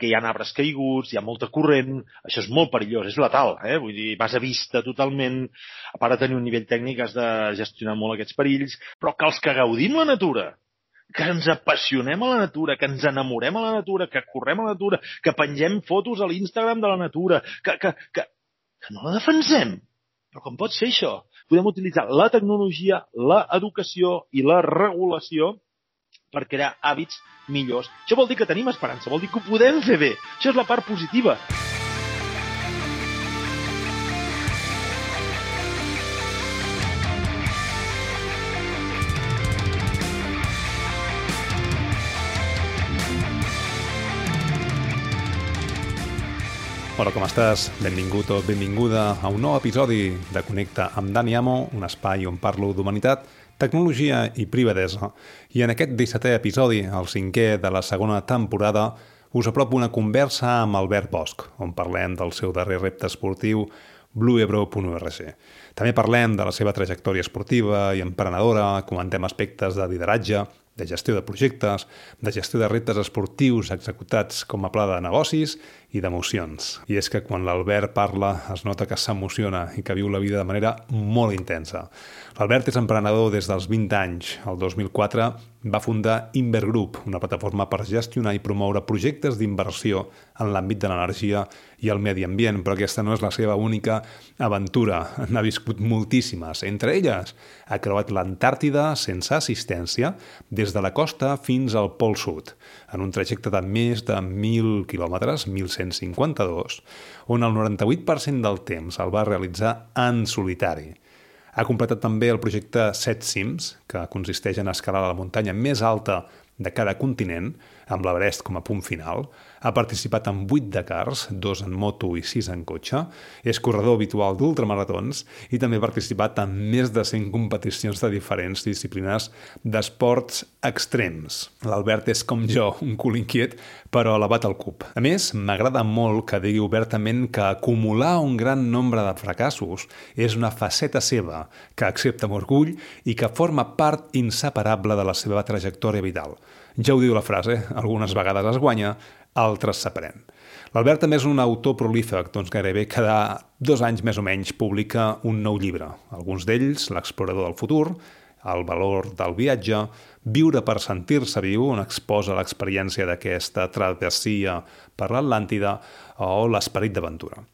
que hi ha arbres caiguts, hi ha molta corrent, això és molt perillós, és letal, eh? vull dir, vas a vista totalment, a part de tenir un nivell tècnic has de gestionar molt aquests perills, però que els que gaudim la natura, que ens apassionem a la natura, que ens enamorem a la natura, que correm a la natura, que pengem fotos a l'Instagram de la natura, que, que, que, que no la defensem. Però com pot ser això? Podem utilitzar la tecnologia, l'educació i la regulació per crear hàbits millors. Això vol dir que tenim esperança, vol dir que ho podem fer bé. Això és la part positiva. Hola, com estàs? Benvingut o benvinguda a un nou episodi de Connecta amb Dani Amo, un espai on parlo d'humanitat, tecnologia i privadesa. I en aquest 17è episodi, el cinquè de la segona temporada, us apropo una conversa amb Albert Bosch, on parlem del seu darrer repte esportiu, blueebro.org. També parlem de la seva trajectòria esportiva i emprenedora, comentem aspectes de lideratge, de gestió de projectes, de gestió de reptes esportius executats com a pla de negocis i d'emocions. I és que quan l'Albert parla es nota que s'emociona i que viu la vida de manera molt intensa. L'Albert és emprenedor des dels 20 anys. El 2004 va fundar Inver Group, una plataforma per gestionar i promoure projectes d'inversió en l'àmbit de l'energia i el medi ambient, però aquesta no és la seva única aventura. N'ha viscut moltíssimes. Entre elles, ha creuat l'Antàrtida sense assistència des de la costa fins al Pol Sud, en un trajecte de més de 1.000 quilòmetres, 1.152, on el 98% del temps el va realitzar en solitari. Ha completat també el projecte Set Cims, que consisteix en escalar la muntanya més alta de cada continent, amb l'Everest com a punt final, ha participat en 8 Dakars, dos en moto i 6 en cotxe, és corredor habitual d'ultramaratons i també ha participat en més de 100 competicions de diferents disciplines d'esports extrems. L'Albert és com jo, un cul inquiet, però elevat al cub. A més, m'agrada molt que digui obertament que acumular un gran nombre de fracassos és una faceta seva, que accepta amb orgull i que forma part inseparable de la seva trajectòria vital. Ja ho diu la frase, algunes vegades es guanya, altres s'aprèn. L'Albert també és un autor prolífic, doncs gairebé cada dos anys més o menys publica un nou llibre. Alguns d'ells, L'explorador del futur, El valor del viatge, Viure per sentir-se viu, on exposa l'experiència d'aquesta travessia per l'Atlàntida, o L'esperit d'aventura.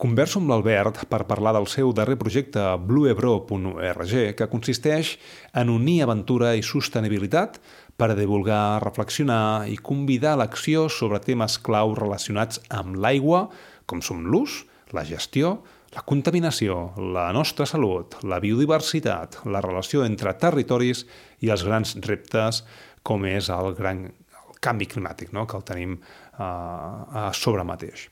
Converso amb l'Albert per parlar del seu darrer projecte bluebro.org, que consisteix en unir aventura i sostenibilitat per divulgar, reflexionar i convidar a l'acció sobre temes clau relacionats amb l'aigua, com són l'ús, la gestió, la contaminació, la nostra salut, la biodiversitat, la relació entre territoris i els grans reptes com és el gran el canvi climàtic, no? que el tenim uh, a sobre mateix.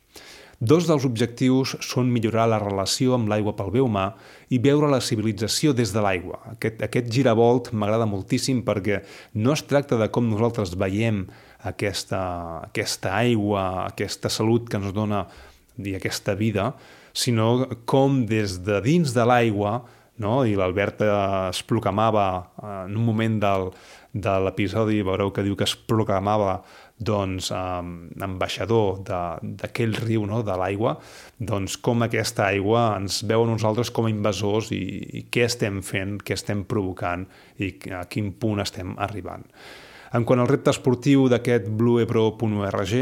Dos dels objectius són millorar la relació amb l'aigua pel bé humà i veure la civilització des de l'aigua. Aquest, aquest giravolt m'agrada moltíssim perquè no es tracta de com nosaltres veiem aquesta, aquesta aigua, aquesta salut que ens dona i aquesta vida, sinó com des de dins de l'aigua no? i l'Albert es proclamava en un moment del, de l'episodi, veureu que diu que es proclamava doncs, um, ambaixador d'aquell riu, no? de l'aigua, doncs com aquesta aigua ens veu a nosaltres com a invasors i, i què estem fent, què estem provocant i a quin punt estem arribant. En quant al repte esportiu d'aquest bluebro.org,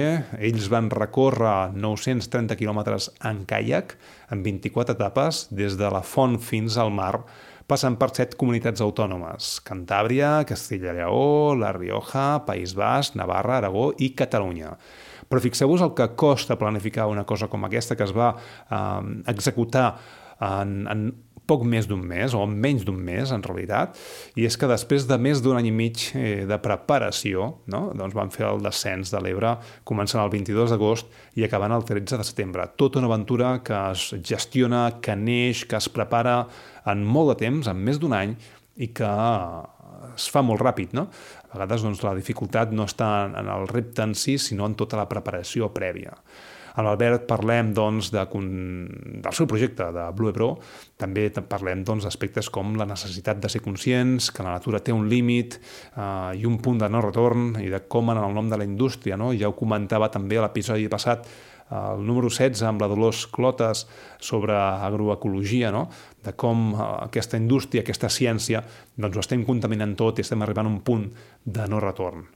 ells van recórrer 930 quilòmetres en caiac en 24 etapes des de la font fins al mar passen per set comunitats autònomes, Cantàbria, Castilla i Lleó, La Rioja, País Basc, Navarra, Aragó i Catalunya. Però fixeu-vos el que costa planificar una cosa com aquesta que es va eh, executar en, en poc més d'un mes, o menys d'un mes, en realitat, i és que després de més d'un any i mig eh, de preparació, no? doncs van fer el descens de l'Ebre començant el 22 d'agost i acabant el 13 de setembre. Tota una aventura que es gestiona, que neix, que es prepara en molt de temps, en més d'un any, i que es fa molt ràpid, no? A vegades doncs, la dificultat no està en el repte en si, sinó en tota la preparació prèvia. Amb l'Albert parlem doncs, de, del seu projecte de Blue Pro, també parlem doncs, d'aspectes doncs, com la necessitat de ser conscients, que la natura té un límit eh, i un punt de no retorn, i de com en el nom de la indústria, no? ja ho comentava també a l'episodi passat, el número 16 amb la Dolors Clotes sobre agroecologia, no? de com eh, aquesta indústria, aquesta ciència, doncs ho estem contaminant tot i estem arribant a un punt de no retorn.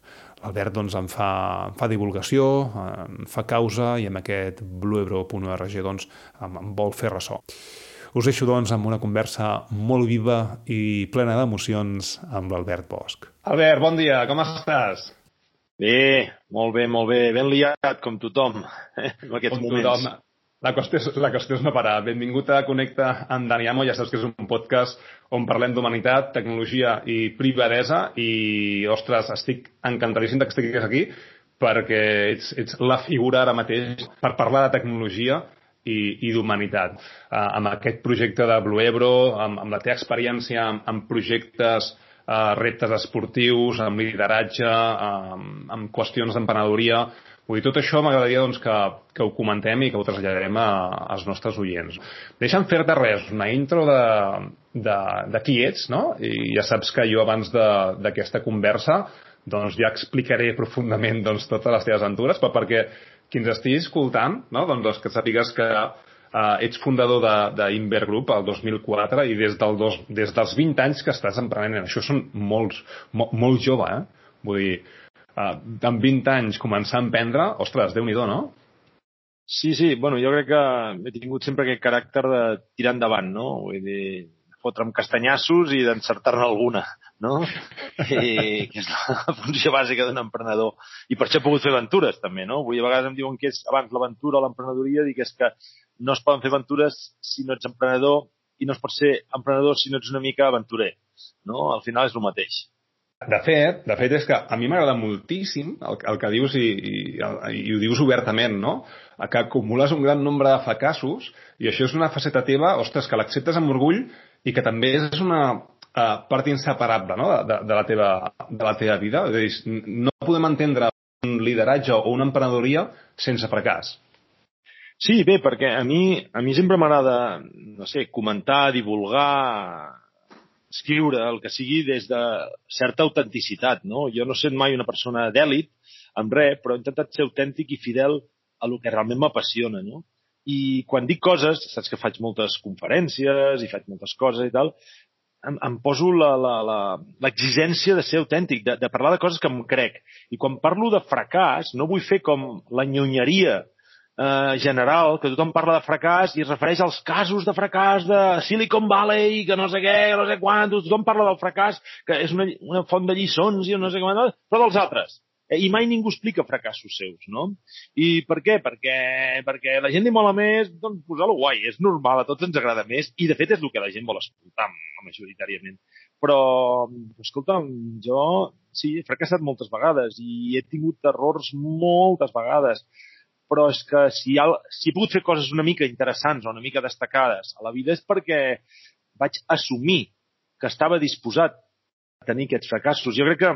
L'Albert doncs, en, fa, en fa divulgació, en fa causa i amb aquest bluebro.org doncs, em, em vol fer ressò. Us deixo doncs amb una conversa molt viva i plena d'emocions amb l'Albert Bosch. Albert, bon dia, com estàs? Bé, molt bé, molt bé. Ben liat, com tothom, eh, en aquests com moments. Tothom. La qüestió, és, la qüestió és no parar. Benvingut a Connecta amb Dani Amo. Ja saps que és un podcast on parlem d'humanitat, tecnologia i privadesa i, ostres, estic encantadíssim que estiguis aquí perquè ets, ets la figura ara mateix per parlar de tecnologia i, i d'humanitat. Uh, amb aquest projecte de Blue Ebro, amb, amb la teva experiència amb, amb projectes eh, reptes esportius, amb lideratge, amb, amb qüestions d'emprenedoria. Vull dir, tot això m'agradaria doncs, que, que ho comentem i que ho traslladarem a, als nostres oients. Deixa'm fer-te res, una intro de, de, de qui ets, no? I ja saps que jo abans d'aquesta conversa doncs ja explicaré profundament doncs, totes les teves aventures, però perquè qui ens estigui escoltant, no? doncs que sàpigues que Uh, ets fundador d'Inver Group el 2004 i des, del dos, des dels 20 anys que estàs emprenent. Això són molts, mo, molt jove, eh? Vull dir, uh, amb 20 anys començar a emprendre, ostres, déu nhi no? Sí, sí, bueno, jo crec que he tingut sempre aquest caràcter de tirar endavant, no? Vull dir, fotre'm castanyassos i d'encertar-ne alguna, no? I, que és la funció bàsica d'un emprenedor. I per això he pogut fer aventures, també, no? Vull, a vegades em diuen que és abans l'aventura o l'emprenedoria, dic és que no es poden fer aventures si no ets emprenedor i no es pot ser emprenedor si no ets una mica aventurer, no? Al final és el mateix. De fet, de fet és que a mi m'agrada moltíssim el, el que dius i, i, i ho dius obertament, no? Que acumules un gran nombre de fracassos i això és una faceta teva, ostres, que l'acceptes amb orgull i que també és una uh, part inseparable no? de, de, la teva, de la teva vida. És dir, no podem entendre un lideratge o una emprenedoria sense fracàs. Sí, bé, perquè a mi, a mi sempre m'agrada, no sé, comentar, divulgar, escriure, el que sigui des de certa autenticitat, no? Jo no sé mai una persona d'èlit amb res, però he intentat ser autèntic i fidel a lo que realment m'apassiona, no? I quan dic coses, saps que faig moltes conferències i faig moltes coses i tal, em, em poso l'exigència de ser autèntic, de, de parlar de coses que em crec. I quan parlo de fracàs, no vull fer com la nyonyeria eh, general, que tothom parla de fracàs i es refereix als casos de fracàs de Silicon Valley, que no sé què, no sé quant, tothom parla del fracàs, que és una, una font de lliçons i no sé quant, però dels altres. Eh, i mai ningú explica fracassos seus, no? I per què? Perquè, perquè la gent li mola més, doncs posar-lo guai, és normal, a tots ens agrada més, i de fet és el que la gent vol escoltar majoritàriament. Però, escolta'm, jo sí, he fracassat moltes vegades i he tingut errors moltes vegades, però és que si, ha, si he pogut fer coses una mica interessants o una mica destacades a la vida és perquè vaig assumir que estava disposat a tenir aquests fracassos. Jo crec que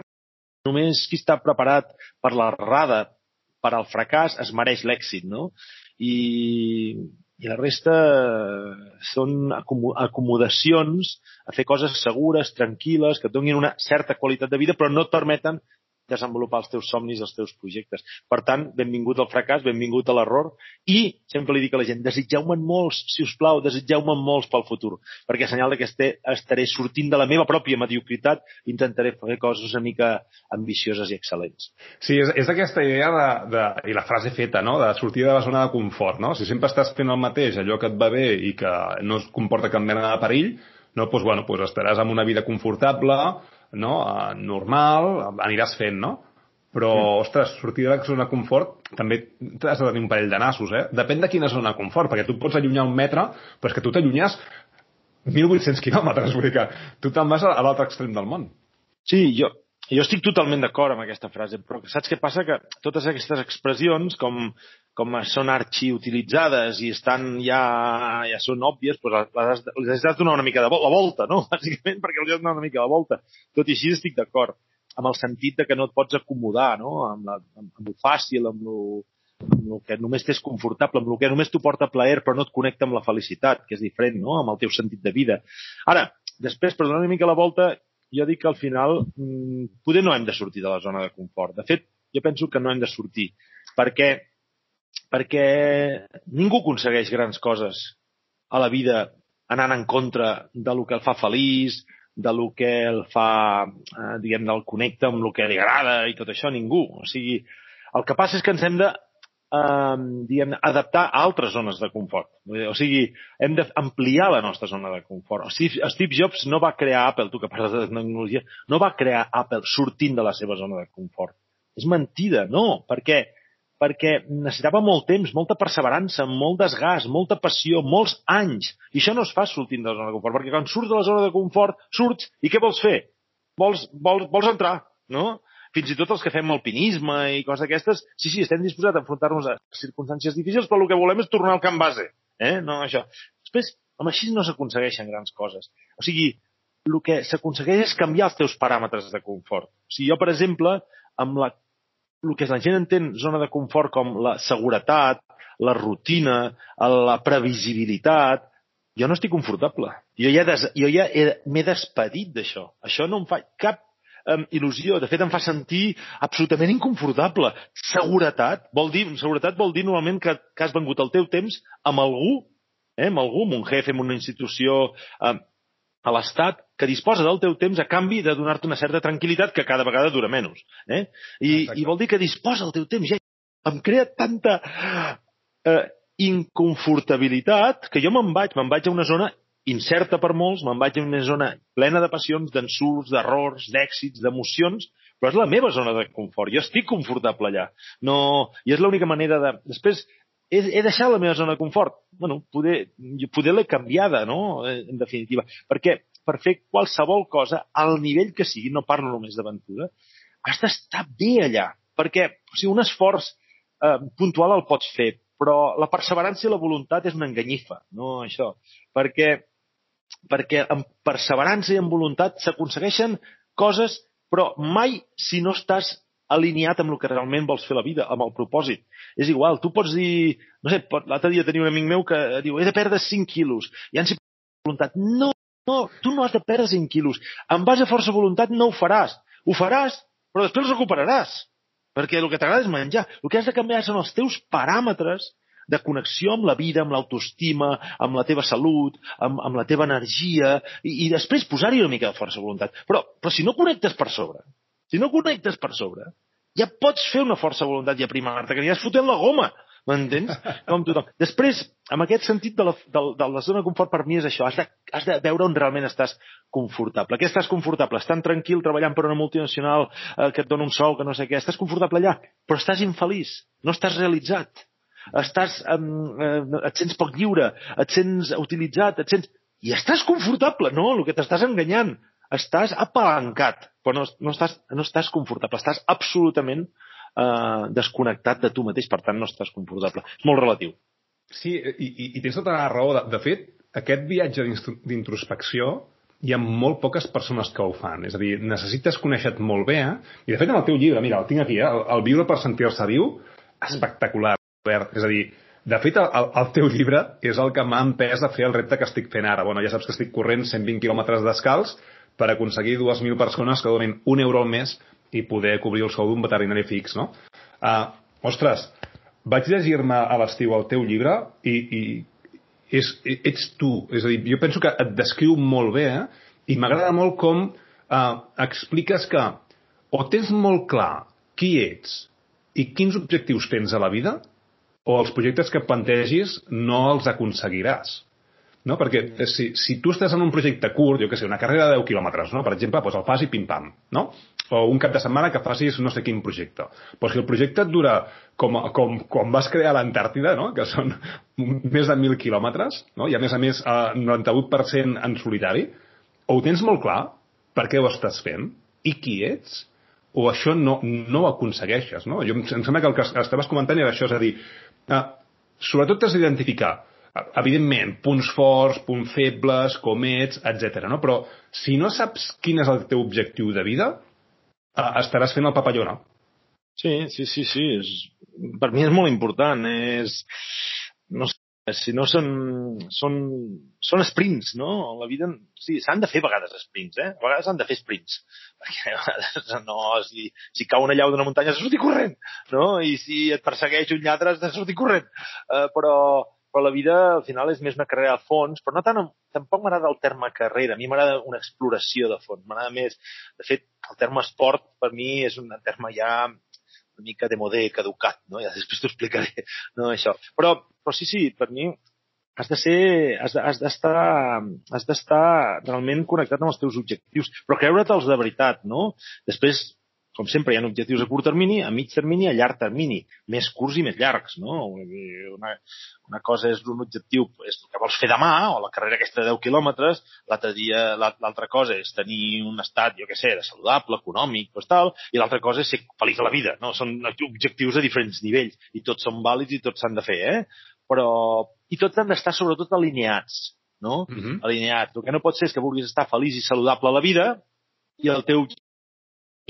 Només qui està preparat per l'errada, per al fracàs, es mereix l'èxit, no? I, i la resta són acomodacions a fer coses segures, tranquil·les, que et donin una certa qualitat de vida, però no et permeten desenvolupar els teus somnis, els teus projectes. Per tant, benvingut al fracàs, benvingut a l'error i sempre li dic a la gent, desitgeu-me'n molts, si us plau, desitgeu-me'n molts pel futur, perquè senyal que estaré sortint de la meva pròpia mediocritat i intentaré fer coses una mica ambicioses i excel·lents. Sí, és, és aquesta idea de, de, i la frase feta, no?, de sortir de la zona de confort, no? Si sempre estàs fent el mateix, allò que et va bé i que no es comporta cap mena de perill, no, doncs, bueno, doncs estaràs en una vida confortable, no? Uh, normal, aniràs fent, no? Però, sí. ostres, sortir de la zona de confort també has de tenir un parell de nassos, eh? Depèn de quina zona de confort, perquè tu pots allunyar un metre, però és que tu t'allunyes 1.800 quilòmetres, vull dir que tu te'n vas a l'altre extrem del món. Sí, jo, jo estic totalment d'acord amb aquesta frase, però saps què passa? Que totes aquestes expressions, com com són arxiutilitzades i estan ja, ja són òbvies, doncs les, les has de donar una mica de la volta, no? Bàsicament perquè els has de donar una mica de volta. Tot i així estic d'acord amb el sentit de que no et pots acomodar no? amb, la, amb, amb el fàcil, amb el, amb el que només t'és confortable, amb el que només t'ho porta plaer però no et connecta amb la felicitat, que és diferent, no? amb el teu sentit de vida. Ara, després, per donar una mica la volta, jo dic que al final mmm, poder no hem de sortir de la zona de confort. De fet, jo penso que no hem de sortir, perquè perquè ningú aconsegueix grans coses a la vida anant en contra de lo que el fa feliç, de lo que el fa, eh, diguem, del connecta amb el que li agrada i tot això, ningú. O sigui, el que passa és que ens hem de eh, diguem, adaptar a altres zones de confort. O sigui, hem d'ampliar la nostra zona de confort. Steve, Steve Jobs no va crear Apple, tu que parles de tecnologia, no va crear Apple sortint de la seva zona de confort. És mentida, no, perquè perquè necessitava molt temps, molta perseverança, molt desgast, molta passió, molts anys. I això no es fa sortint de la zona de confort, perquè quan surts de la zona de confort, surts i què vols fer? Vols, vols, vols entrar, no? Fins i tot els que fem alpinisme i coses d'aquestes, sí, sí, estem disposats a enfrontar-nos a circumstàncies difícils, però el que volem és tornar al camp base. Eh? No, això. Després, amb així no s'aconsegueixen grans coses. O sigui, el que s'aconsegueix és canviar els teus paràmetres de confort. O sigui, jo, per exemple, amb la el que la gent entén zona de confort com la seguretat, la rutina, la previsibilitat, jo no estic confortable. Jo ja, des, jo ja m'he despedit d'això. Això no em fa cap um, il·lusió. De fet, em fa sentir absolutament inconfortable. Seguretat vol dir, seguretat vol dir normalment que, que has vengut el teu temps amb algú, eh, amb algú, amb un jefe, amb una institució, eh, a l'Estat que disposa del teu temps a canvi de donar-te una certa tranquil·litat que cada vegada dura menys. Eh? I, I vol dir que disposa del teu temps. Ja em crea tanta eh, inconfortabilitat que jo me'n vaig, me'n vaig a una zona incerta per molts, me'n vaig a una zona plena de passions, d'ensurts, d'errors, d'èxits, d'emocions, però és la meva zona de confort. Jo estic confortable allà. No, I és l'única manera de... Després, he, he deixat la meva zona de confort. bueno, poder, poder l'he canviada, no?, en definitiva. Perquè per fer qualsevol cosa, al nivell que sigui, no parlo només d'aventura, has d'estar bé allà. Perquè o sigui, un esforç eh, puntual el pots fer, però la perseverança i la voluntat és una enganyifa, no això. Perquè, perquè amb perseverança i amb voluntat s'aconsegueixen coses, però mai si no estàs alineat amb el que realment vols fer la vida, amb el propòsit. És igual, tu pots dir... No sé, l'altre dia tenia un amic meu que diu he de perdre 5 quilos. I han voluntat. No, no, tu no has de perdre 5 quilos. En base a força voluntat no ho faràs. Ho faràs, però després ho recuperaràs. Perquè el que t'agrada és menjar. El que has de canviar són els teus paràmetres de connexió amb la vida, amb l'autoestima, amb la teva salut, amb, amb la teva energia, i, i després posar-hi una mica de força voluntat. Però, però si no connectes per sobre, si no connectes per sobre, ja pots fer una força voluntat i aprimar-te, que aniràs fotent la goma, m'entens? Com tothom. Després, amb aquest sentit de la, de, de la zona de confort per mi és això, has de, has de veure on realment estàs confortable. Què estàs confortable? Estan tranquil treballant per una multinacional eh, que et dona un sou, que no sé què. Estàs confortable allà, però estàs infeliç, no estàs realitzat. Estàs, eh, et sents poc lliure, et sents utilitzat, et sents... I estàs confortable, no? El que t'estàs enganyant estàs apalancat, però no, no, estàs, no estàs confortable, estàs absolutament eh, desconnectat de tu mateix, per tant no estàs confortable. És molt relatiu. Sí, i, i, i tens tota la raó. De, de fet, aquest viatge d'introspecció hi ha molt poques persones que ho fan. És a dir, necessites conèixer molt bé, eh? I de fet, en el teu llibre, mira, el tinc aquí, eh? el, el viure per sentir-se viu, espectacular. És a dir, de fet, el, el teu llibre és el que m'ha empès a fer el repte que estic fent ara. Bueno, ja saps que estic corrent 120 quilòmetres descalç, per aconseguir 2.000 persones que donin un euro al mes i poder cobrir el sou d'un veterinari fix, no? Uh, ostres, vaig llegir-me a l'estiu el teu llibre i, i és, ets tu. És a dir, jo penso que et descriu molt bé eh? i m'agrada molt com uh, expliques que o tens molt clar qui ets i quins objectius tens a la vida o els projectes que plantegis no els aconseguiràs. No? Perquè eh, si, si tu estàs en un projecte curt, jo que sé, una carrera de 10 quilòmetres, no? per exemple, doncs el fas i pim-pam, no? o un cap de setmana que facis no sé quin projecte. Però si el projecte et dura com, com, com vas crear l'Antàrtida, no? que són més de 1.000 quilòmetres, no? i a més a més eh, 98% en solitari, o ho tens molt clar, per què ho estàs fent, i qui ets, o això no, no ho aconsegueixes. No? Jo, em sembla que el que estaves comentant era això, és a dir, Ah, sobretot t'has d'identificar evidentment, punts forts, punts febles, com ets, etc. No? Però si no saps quin és el teu objectiu de vida, eh, estaràs fent el papallona. Sí, sí, sí, sí. És, per mi és molt important. És, no sé, si no són, són, són sprints, no? La vida, sí, s'han de fer a vegades sprints, eh? A vegades s'han de fer sprints. Perquè a vegades no, si, si cau una llau d'una muntanya has de sortir corrent, no? I si et persegueix un lladre has de sortir corrent. Uh, però, però la vida al final és més una carrera a fons, però no tant, tampoc m'agrada el terme carrera, a mi m'agrada una exploració de fons, m'agrada més, de fet, el terme esport per mi és un terme ja una mica de modé, caducat, no? Ja després t'ho explicaré, no, això. Però, però sí, sí, per mi has de ser, has d'estar, has d'estar realment connectat amb els teus objectius, però creure'ls de veritat, no? Després, com sempre, hi ha objectius a curt termini, a mig termini, a llarg termini, més curts i més llargs, no? Una, una cosa és un objectiu és el que vols fer demà, o la carrera aquesta de 10 quilòmetres, l'altra cosa és tenir un estat, jo què sé, de saludable, econòmic, doncs tal, i l'altra cosa és ser feliç a la vida, no? Són objectius a diferents nivells, i tots són vàlids i tots s'han de fer, eh? Però, i tots han d'estar sobretot alineats, no? Uh mhm. -huh. Alineats. El que no pot ser és que vulguis estar feliç i saludable a la vida i el teu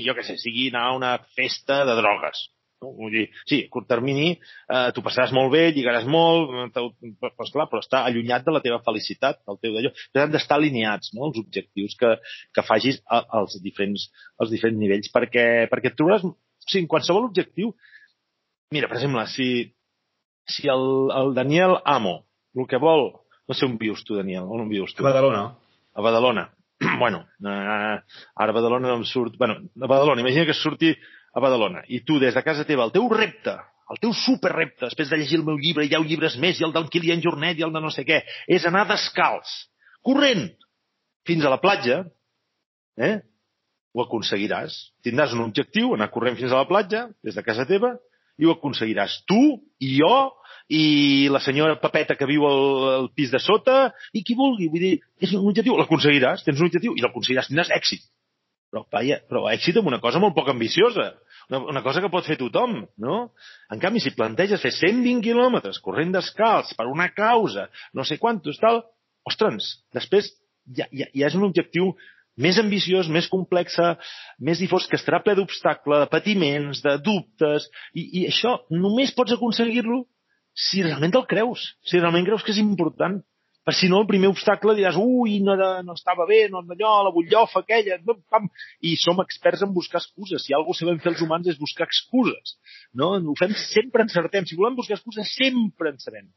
jo què sé, sigui anar a una festa de drogues. No? Vull dir, sí, a curt termini eh, t'ho passaràs molt bé, lligaràs molt, però, clar, però està allunyat de la teva felicitat, del teu d'allò. Però han d'estar alineats, no?, els objectius que, que facis als diferents, als diferents nivells, perquè, perquè et trobaràs... O sigui, en qualsevol objectiu... Mira, per exemple, si, si el, el Daniel Amo el que vol... No sé on vius tu, Daniel, on vius tu? A Badalona. A Badalona bueno, eh, ara a Badalona no em surt... Bueno, a Badalona, imagina que surti a Badalona i tu des de casa teva, el teu repte, el teu superrepte, després de llegir el meu llibre, i 10 llibres més, i el del Kilian Jornet, i el de no sé què, és anar descalç, corrent, fins a la platja, eh? ho aconseguiràs. Tindràs un objectiu, anar corrent fins a la platja, des de casa teva, i ho aconseguiràs. Tu i jo i la senyora Papeta que viu al, al pis de sota i qui vulgui. Vull dir, és un objectiu, l'aconseguiràs, tens un objectiu i l'aconseguiràs, tindràs èxit. Però, vaja, però èxit amb una cosa molt poc ambiciosa, una, una cosa que pot fer tothom, no? En canvi, si planteges fer 120 quilòmetres corrent descalç per una causa, no sé quantos, tal, ostres, després ja, ja, ja és un objectiu més ambiciós, més complexa, més difós, que estarà ple d'obstacle, de patiments, de dubtes, i, i això només pots aconseguir-lo si realment el creus, si realment creus que és important. Per si no, el primer obstacle diràs, ui, no, era, no estava bé, no allò, la butllofa aquella, pam, i som experts en buscar excuses. Si alguna cosa sabem fer els humans és buscar excuses. No? Ho fem, sempre encertem. Si volem buscar excuses, sempre encertem.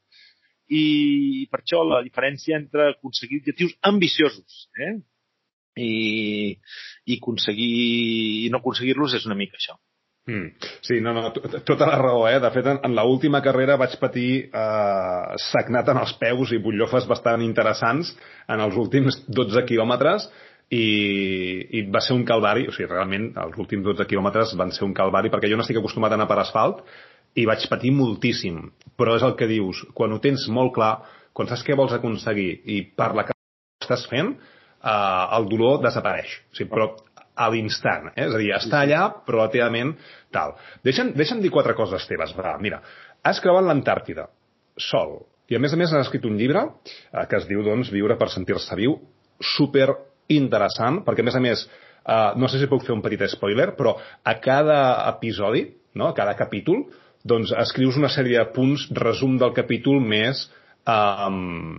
I per això la diferència entre aconseguir objectius ambiciosos eh? I, i aconseguir i no aconseguir-los és una mica això. Mm. Sí, no, no, tota la raó, eh? De fet, en, en l'última carrera vaig patir eh, sagnat en els peus i butllofes bastant interessants en els últims 12 quilòmetres i, i va ser un calvari, o sigui, realment els últims 12 quilòmetres van ser un calvari perquè jo no estic acostumat a anar per asfalt i vaig patir moltíssim, però és el que dius, quan ho tens molt clar, quan saps què vols aconseguir i per la que estàs fent, eh, el dolor desapareix. O sigui, però a l'instant. Eh? És a dir, està allà, però relativament tal. Deixa'm, deixa'm dir quatre coses teves. Va, mira, has creuat l'Antàrtida, sol. I a més a més has escrit un llibre eh, que es diu, doncs, Viure per sentir-se viu, super interessant, perquè a més a més, eh, no sé si puc fer un petit spoiler, però a cada episodi, no? a cada capítol, doncs escrius una sèrie de punts, resum del capítol més um,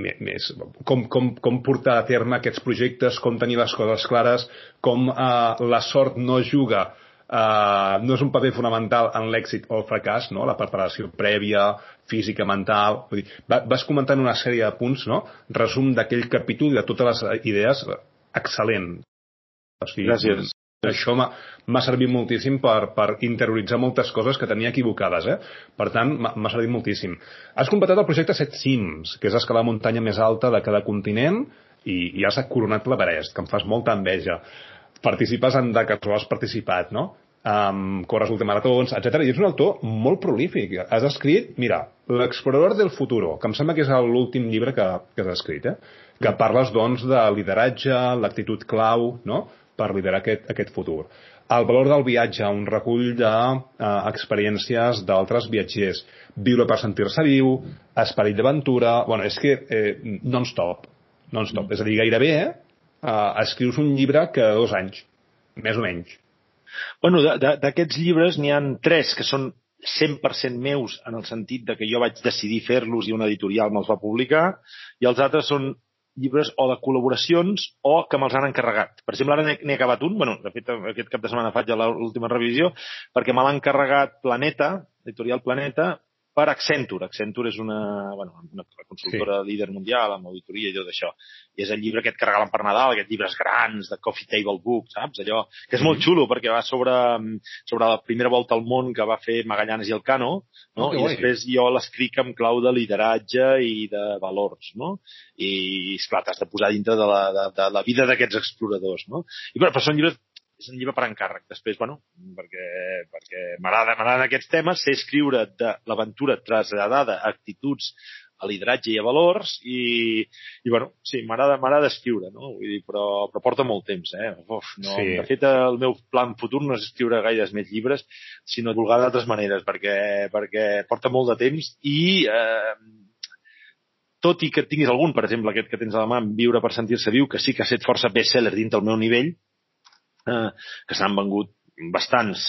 més, com, com, com portar a terme aquests projectes, com tenir les coses clares, com uh, la sort no juga Uh, no és un paper fonamental en l'èxit o el fracàs, no? la preparació prèvia, física, mental... Vull dir, vas comentant una sèrie de punts, no? resum d'aquell capítol de totes les idees, excel·lent. O sigui, Gràcies. Això m'ha servit moltíssim per, per interioritzar moltes coses que tenia equivocades, eh? Per tant, m'ha servit moltíssim. Has completat el projecte Set Cims, que és escalar la muntanya més alta de cada continent, i, i has coronat l'Everest, que em fas molta enveja. Participes en Dakar, has participat, no? Um, corres ultramaratons, etc. I ets un autor molt prolífic. Has escrit, mira, L'explorador del futuro, que em sembla que és l'últim llibre que, que has escrit, eh? que parles, doncs, de lideratge, l'actitud clau, no?, per liderar aquest, aquest futur. el valor del viatge, un recull d'experiències uh, d'altres viatgers, viure per sentir-se viu, esperit d'aventura... Bueno, és que eh, non-stop, non-stop. Mm. És a dir, gairebé eh, escrius un llibre que dos anys, més o menys. Bueno, d'aquests llibres n'hi han tres que són 100% meus en el sentit de que jo vaig decidir fer-los i una editorial me'ls va publicar, i els altres són llibres o de col·laboracions o que me'ls han encarregat. Per exemple, ara n'he acabat un, bueno, de fet, aquest cap de setmana faig l'última revisió, perquè me l'ha encarregat Planeta, editorial Planeta, per Accenture. Accenture és una, bueno, una consultora sí. líder mundial amb auditoria i tot això. I és el llibre aquest que regalen per Nadal, aquests llibres grans de Coffee Table Book, saps? Allò que és molt mm-hmm. xulo perquè va sobre, sobre la primera volta al món que va fer Magallanes i el Cano, no? Oh, I després jo l'escric amb clau de lideratge i de valors, no? I, esclar, t'has de posar dintre de la, de, de la vida d'aquests exploradors, no? I, però, però són llibres és un llibre per encàrrec. Després, bueno, perquè, perquè m'agraden aquests temes, sé escriure de l'aventura traslladada a actituds, a lideratge i a valors i, i bueno, sí, m'agrada escriure, no? Vull dir, però, però porta molt temps, eh? Uf, no, sí. De fet, el meu plan futur no és escriure gaires més llibres, sinó divulgar d'altres maneres, perquè, perquè porta molt de temps i eh, tot i que tinguis algun, per exemple, aquest que tens a la mà, Viure per sentir-se viu, que sí que ha estat força best-seller dins del meu nivell, eh, que s'han vengut bastants,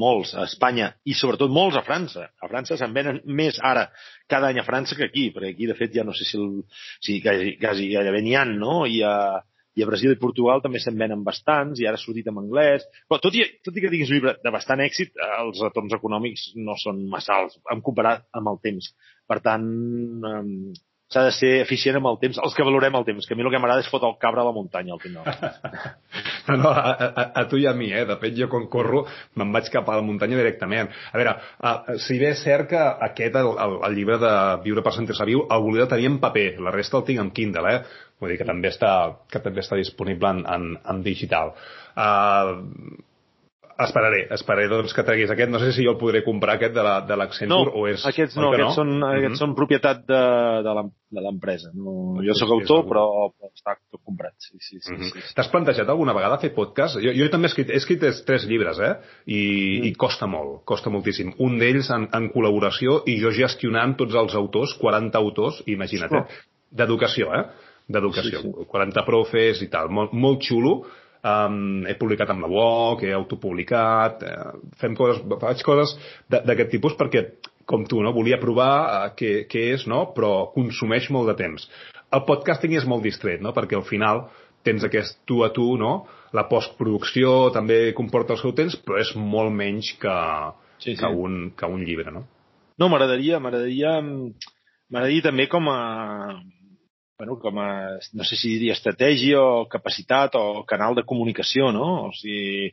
molts a Espanya i sobretot molts a França. A França se'n venen més ara cada any a França que aquí, perquè aquí de fet ja no sé si, el, si quasi, quasi gairebé n'hi ha, no? I a, i a Brasil i Portugal també se'n venen bastants i ara ha sortit en anglès. Però tot i, tot i que tinguis un llibre de bastant èxit, els retorns econòmics no són massa alts, en comparat amb el temps. Per tant, s'ha de ser eficient amb el temps, els que valorem el temps, que a mi el que m'agrada és fotre el cabra a la muntanya al final. no, no, a, a, a tu i a mi, eh? De fet, jo quan corro me'n vaig cap a la muntanya directament. A veure, uh, si bé és cert que aquest, el, el, el llibre de Viure per sentir-se viu, el volia tenir en paper, la resta el tinc en Kindle, eh? Vull dir que també està, que també està disponible en, en, en digital. Uh, Esperaré, esperaré doncs, que treguis aquest. No sé si jo el podré comprar, aquest de l'Accenture, no, o és... aquests no, aquests, no? Són, mm -hmm. aquests són propietat de, de l'empresa. No, jo sóc autor, però, però està tot comprat. Sí, sí, sí, mm -hmm. sí, sí. T'has plantejat alguna vegada fer podcast? Jo, jo també he escrit, he escrit tres llibres, eh? I, mm. i costa molt, costa moltíssim. Un d'ells en, en col·laboració i jo gestionant tots els autors, 40 autors, imagina't, eh? D'educació, eh? D'educació. Sí, sí. 40 profes i tal. Molt, molt xulo Um, he publicat amb la UOC, he autopublicat, eh, fem coses, faig coses d'aquest tipus perquè, com tu, no? volia provar uh, què, què és, no? però consumeix molt de temps. El podcasting és molt distret, no? perquè al final tens aquest tu a tu, no? la postproducció també comporta el seu temps, però és molt menys que, sí, sí. que, un, que un llibre. No, no m'agradaria, m'agradaria m'agradaria també com a bueno, com a, no sé si diria estratègia o capacitat o canal de comunicació, no? O sigui,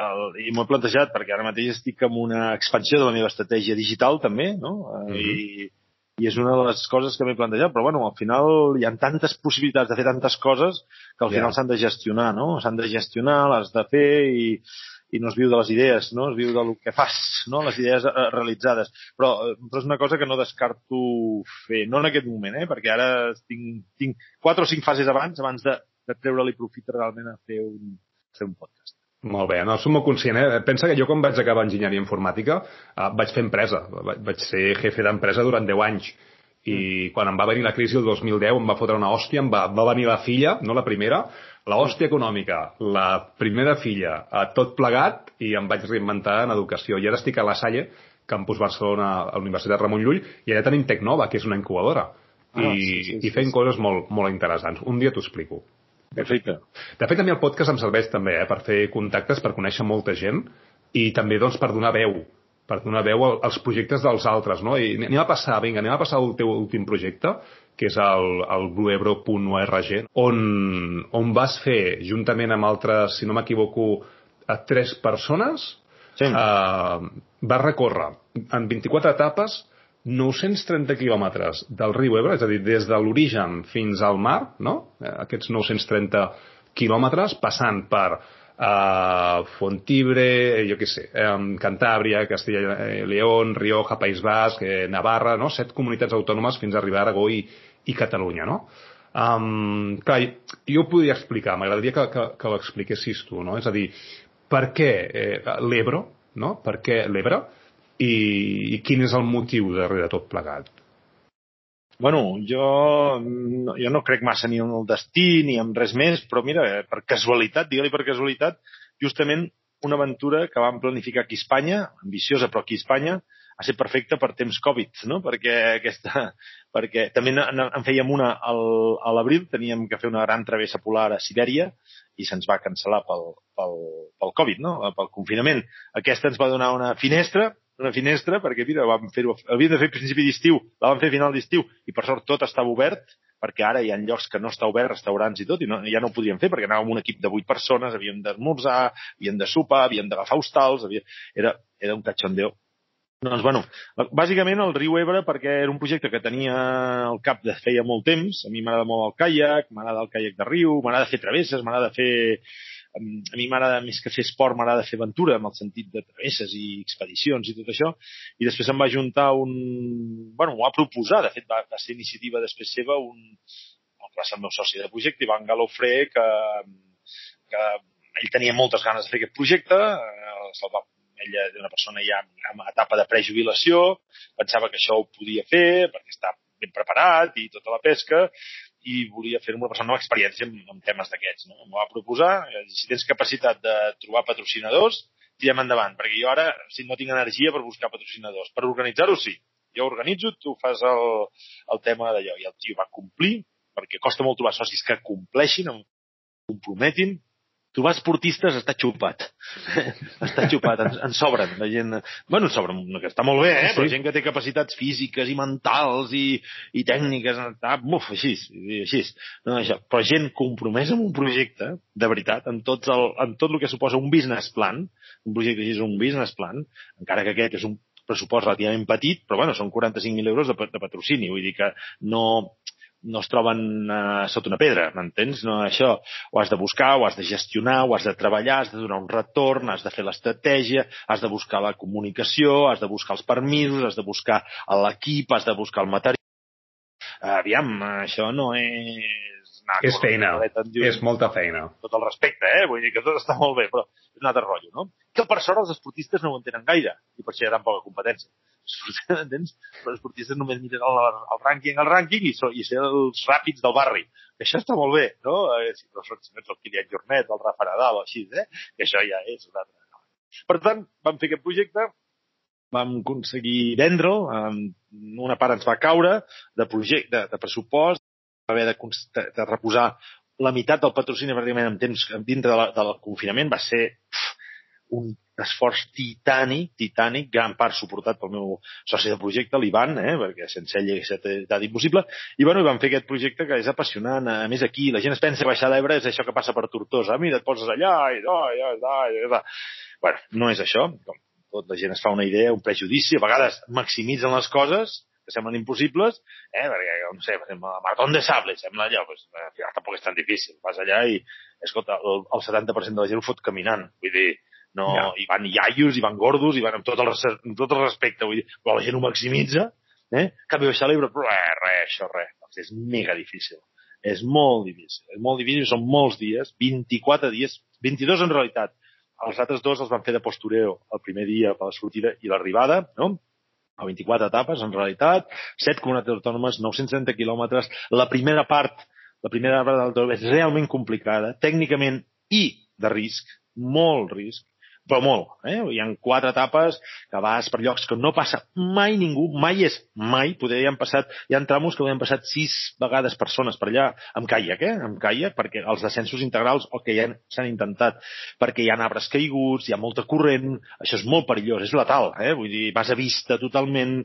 el, i m'ho he plantejat perquè ara mateix estic amb una expansió de la meva estratègia digital també, no? Mm -hmm. I, i és una de les coses que m'he plantejat, però bueno, al final hi ha tantes possibilitats de fer tantes coses que al final s'han de gestionar, no? S'han de gestionar, les de fer i, i no es viu de les idees, no? es viu del que fas, no? les idees eh, realitzades. Però, eh, però és una cosa que no descarto fer, no en aquest moment, eh? perquè ara tinc, tinc quatre o cinc fases abans, abans de, de treure-li profit realment a fer un, a fer un podcast. Molt bé, no, som molt conscient. Eh? Pensa que jo quan vaig acabar enginyeria informàtica eh, vaig fer empresa, vaig ser jefe d'empresa durant 10 anys i mm. quan em va venir la crisi el 2010 em va fotre una hòstia, em va, va venir la filla, no la primera, la hòstia econòmica, la primera filla, a tot plegat, i em vaig reinventar en educació. I ara estic a la Salle, Campus Barcelona, a la Universitat Ramon Llull, i allà tenim Tecnova, que és una incubadora. Ah, I, sí, sí, i fent sí, coses molt, molt interessants. Un dia t'ho explico. Perfecte. De fet, a mi el podcast em serveix també eh, per fer contactes, per conèixer molta gent i també doncs, per donar veu per donar veu als projectes dels altres, no? I anem a passar, vinga, anem a passar al teu últim projecte, que és el, el bluebro.org, on, on vas fer, juntament amb altres, si no m'equivoco, a tres persones, sí. eh, vas recórrer en 24 etapes 930 quilòmetres del riu Ebre, és a dir, des de l'origen fins al mar, no? Eh, aquests 930 quilòmetres, passant per uh, Fontibre, jo què sé, Cantàbria, Castilla i León, Rioja, País Basc, eh, Navarra, no? set comunitats autònomes fins a arribar a Aragó i, i Catalunya, no? Um, clar, jo ho podria explicar, m'agradaria que, que, que l'expliquessis tu, no? És a dir, per què eh, l'Ebro, no? Per què l'Ebre? I, I quin és el motiu darrere tot plegat? Bueno, jo, jo no crec massa ni en el destí ni en res més, però mira, per casualitat, digue-li per casualitat, justament una aventura que vam planificar aquí a Espanya, ambiciosa però aquí a Espanya, ha ser perfecta per temps Covid, no? perquè, aquesta, perquè també en fèiem una al, a l'abril, teníem que fer una gran travessa polar a Sibèria i se'ns va cancel·lar pel, pel, pel Covid, no? pel confinament. Aquesta ens va donar una finestra, una finestra, perquè mira, vam fer-ho, havíem de fer principi d'estiu, la vam fer final d'estiu, i per sort tot estava obert, perquè ara hi ha llocs que no està obert, restaurants i tot, i no, ja no ho podíem fer, perquè anàvem un equip de vuit persones, havíem d'esmorzar, havíem de sopar, havíem d'agafar hostals, havia... era, era un cachondeo doncs, bueno, bàsicament el riu Ebre perquè era un projecte que tenia al cap de feia molt temps. A mi m'agrada molt el caiac, m'agrada el caiac de riu, m'agrada fer travesses, m'agrada fer... A mi m'agrada més que fer esport, m'agrada fer aventura, amb el sentit de travesses i expedicions i tot això. I després em va juntar un... Bueno, m'ho va proposar, de fet va, va ser iniciativa després seva un... Va ser el meu soci de projecte, Ivan Galofré, que, que ell tenia moltes ganes de fer aquest projecte, eh, se'l va ella era una persona ja en etapa de prejubilació, pensava que això ho podia fer perquè està ben preparat i tota la pesca i volia fer una persona amb experiència en, en temes d'aquests. No? M'ho va proposar, si tens capacitat de trobar patrocinadors, tirem endavant, perquè jo ara si no tinc energia per buscar patrocinadors. Per organitzar-ho sí, jo organitzo, tu fas el, el tema d'allò. I el tio va complir, perquè costa molt trobar socis que compleixin, comprometin, trobar esportistes està xupat. està xupat, en, en sobren. La gent... Bueno, en sobren, que està molt bé, eh? Sí. però gent que té capacitats físiques i mentals i, i tècniques, està, buf, així, així. No, això. Però gent compromesa amb un projecte, de veritat, en, tots el, en tot el que suposa un business plan, un projecte així és un business plan, encara que aquest és un pressupost relativament petit, però bueno, són 45.000 euros de, de patrocini, vull dir que no, no es troben uh, sota una pedra, m'entens? No, això ho has de buscar, ho has de gestionar, ho has de treballar, has de donar un retorn, has de fer l'estratègia, has de buscar la comunicació, has de buscar els permisos, has de buscar l'equip, has de buscar el material. Aviam, això no és... Anar és feina, és molta feina. Tot el respecte, eh? Vull dir que tot està molt bé, però és un altre rotllo, no? Que per sort els esportistes no ho entenen gaire, i per això hi ha tan poca competència entens? Els esportistes només miren el, el rànquing, el rànquing i, so, i ser els ràpids del barri. Això està molt bé, no? Eh, si no si no el Kilian Jornet, el Rafa Nadal o així, eh? Que això ja és una altra. Per tant, vam fer aquest projecte, vam aconseguir vendre'l, una part ens va caure de, projecte, de, de pressupost, va haver de, de reposar la meitat del patrocini pràcticament en temps dintre de la, del confinament va ser un esforç titànic, titànic, gran part suportat pel meu soci de projecte, l'Ivan, eh, perquè sense ell hauria estat impossible, i bueno, vam fer aquest projecte que és apassionant, a més aquí, la gent es pensa que baixar l'Ebre és això que passa per Tortosa, ah, mira, et poses allà, i allà, allà, allà, allà. Bueno, no és això, com tot la gent es fa una idea, un prejudici, a vegades maximitzen les coses, que semblen impossibles, eh, perquè, no sé, per exemple, Maratón de Sable, sembla allò, pues, al final tampoc és tan difícil. Vas allà i, escolta, el, el 70% de la gent ho fot caminant. Vull dir, no, ja. i van iaios, i van gordos, i van amb tot el, amb tot el respecte, vull dir, però la gent ho maximitza, eh? Canvi baixar l'Ebre, però res, res, això, res. Doncs és mega difícil. És molt difícil. És molt difícil, són molts dies, 24 dies, 22 en realitat. Els altres dos els van fer de postureo el primer dia per la sortida i l'arribada, no? a 24 etapes, en realitat, 7 comunitats autònomes, 930 quilòmetres. La primera part, la primera part del és realment complicada, tècnicament i de risc, molt risc, però molt. Eh? Hi ha quatre etapes que vas per llocs que no passa mai ningú, mai és mai, poder hi han passat, hi ha tramos que han passat sis vegades persones per allà, amb caiac, eh? amb caiac, perquè els descensos integrals, o que ja s'han intentat, perquè hi ha arbres caiguts, hi ha molta corrent, això és molt perillós, és letal, eh? vull dir, vas a vista totalment,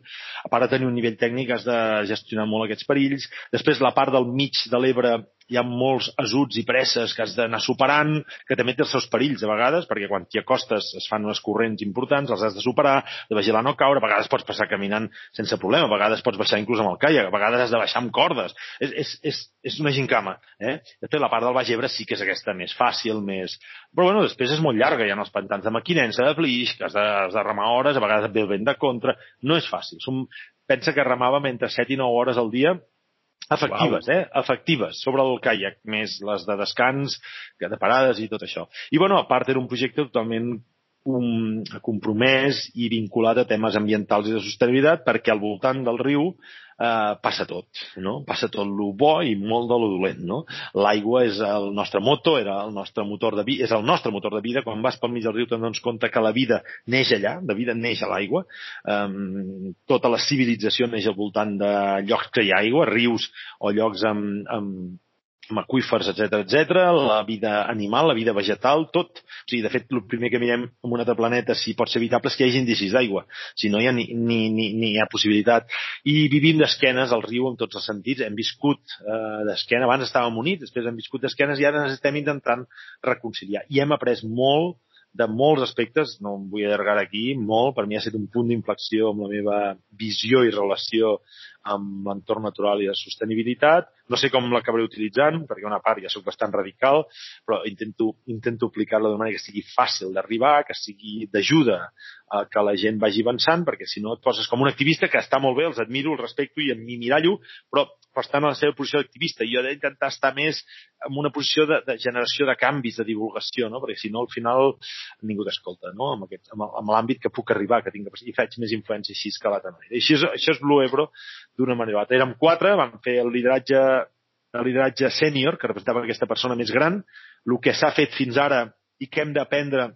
a part de tenir un nivell tècnic has de gestionar molt aquests perills, després la part del mig de l'Ebre hi ha molts ajuts i presses que has d'anar superant, que també té els seus perills a vegades, perquè quan t'hi acostes es fan unes corrents importants, els has de superar, de vigilar no caure, a vegades pots passar caminant sense problema, a vegades pots baixar inclús amb el caiac, a vegades has de baixar amb cordes. És, és, és, és una gincama. Eh? Després la part del Baix Ebre sí que és aquesta més fàcil, més... Però bueno, després és molt llarga, hi ha els pantans de maquinença, de flix, que has de, has de remar hores, a vegades et ve el vent de contra, no és fàcil. Som... Pensa que remàvem entre 7 i 9 hores al dia Efectives, wow. eh? Efectives, sobre el caiac, més les de descans, de parades i tot això. I, bueno, a part era un projecte totalment un compromès i vinculat a temes ambientals i de sostenibilitat perquè al voltant del riu eh, passa tot, no? Passa tot lo bo i molt de lo dolent, no? L'aigua és el nostre moto, era el nostre motor de vida, és el nostre motor de vida. Quan vas pel mig del riu te'n dones compte que la vida neix allà, la vida neix a l'aigua. Um, tota la civilització neix al voltant de llocs que hi ha aigua, rius o llocs amb, amb amb aquífers, etc etc, la vida animal, la vida vegetal, tot. O sigui, de fet, el primer que mirem en un altre planeta si pot ser habitable és que hi hagi indicis d'aigua. Si no hi ha ni, ni, ni, ni hi ha possibilitat. I vivim d'esquenes al riu en tots els sentits. Hem viscut eh, d'esquena, abans estàvem units, després hem viscut d'esquenes i ara ens estem intentant reconciliar. I hem après molt de molts aspectes, no em vull allargar aquí, molt, per mi ha estat un punt d'inflexió amb la meva visió i relació amb l'entorn natural i la sostenibilitat. No sé com l'acabaré utilitzant, perquè una part ja sóc bastant radical, però intento, intento aplicar-la d'una manera que sigui fàcil d'arribar, que sigui d'ajuda a que la gent vagi avançant, perquè si no et poses com un activista que està molt bé, els admiro, els respecto i m'hi mirallo, però estan en la seva posició d'activista. Jo he d'intentar estar més en una posició de, de generació de canvis, de divulgació, no? perquè si no, al final ningú t'escolta, no? amb, aquest, amb, amb l'àmbit que puc arribar, que tinc i faig més influència així manera. I així és, això és Blue Ebro d'una manera o altra. Érem quatre, vam fer el lideratge el lideratge sènior, que representava aquesta persona més gran, el que s'ha fet fins ara i que hem d'aprendre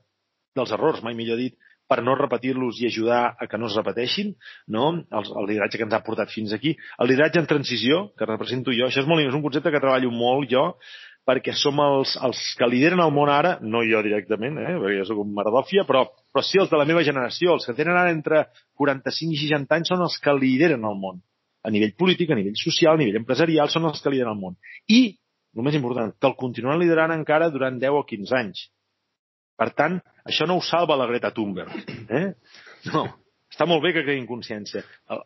dels errors, mai millor dit, per no repetir-los i ajudar a que no es repeteixin, no? El, el lideratge que ens ha portat fins aquí. El lideratge en transició, que represento jo, això és molt és un concepte que treballo molt jo, perquè som els, els que lideren el món ara, no jo directament, eh, perquè jo soc un maradòfia, però, però sí els de la meva generació, els que tenen ara entre 45 i 60 anys són els que lideren el món. A nivell polític, a nivell social, a nivell empresarial, són els que lideren el món. I, el més important, que el continuen liderant encara durant 10 o 15 anys. Per tant, això no ho salva la Greta Thunberg. Eh? No. Està molt bé que creïn consciència.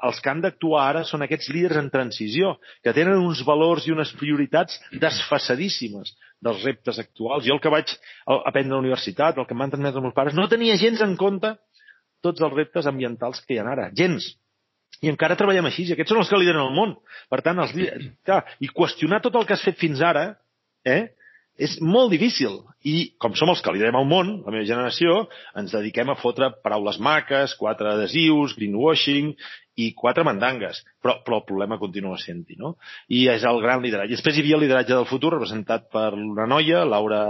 Els que han d'actuar ara són aquests líders en transició, que tenen uns valors i unes prioritats desfasadíssimes dels reptes actuals. Jo el que vaig aprendre a la universitat, el que m'han transmès els meus pares, no tenia gens en compte tots els reptes ambientals que hi ha ara. Gens. I encara treballem així, i aquests són els que lideren el món. Per tant, els, clar, i qüestionar tot el que has fet fins ara, eh, és molt difícil. I com som els que liderem el món, la meva generació, ens dediquem a fotre paraules maques, quatre adhesius, greenwashing i quatre mandangues. Però, però el problema continua sent-hi, no? I és el gran lideratge. Després hi havia el lideratge del futur representat per una noia, Laura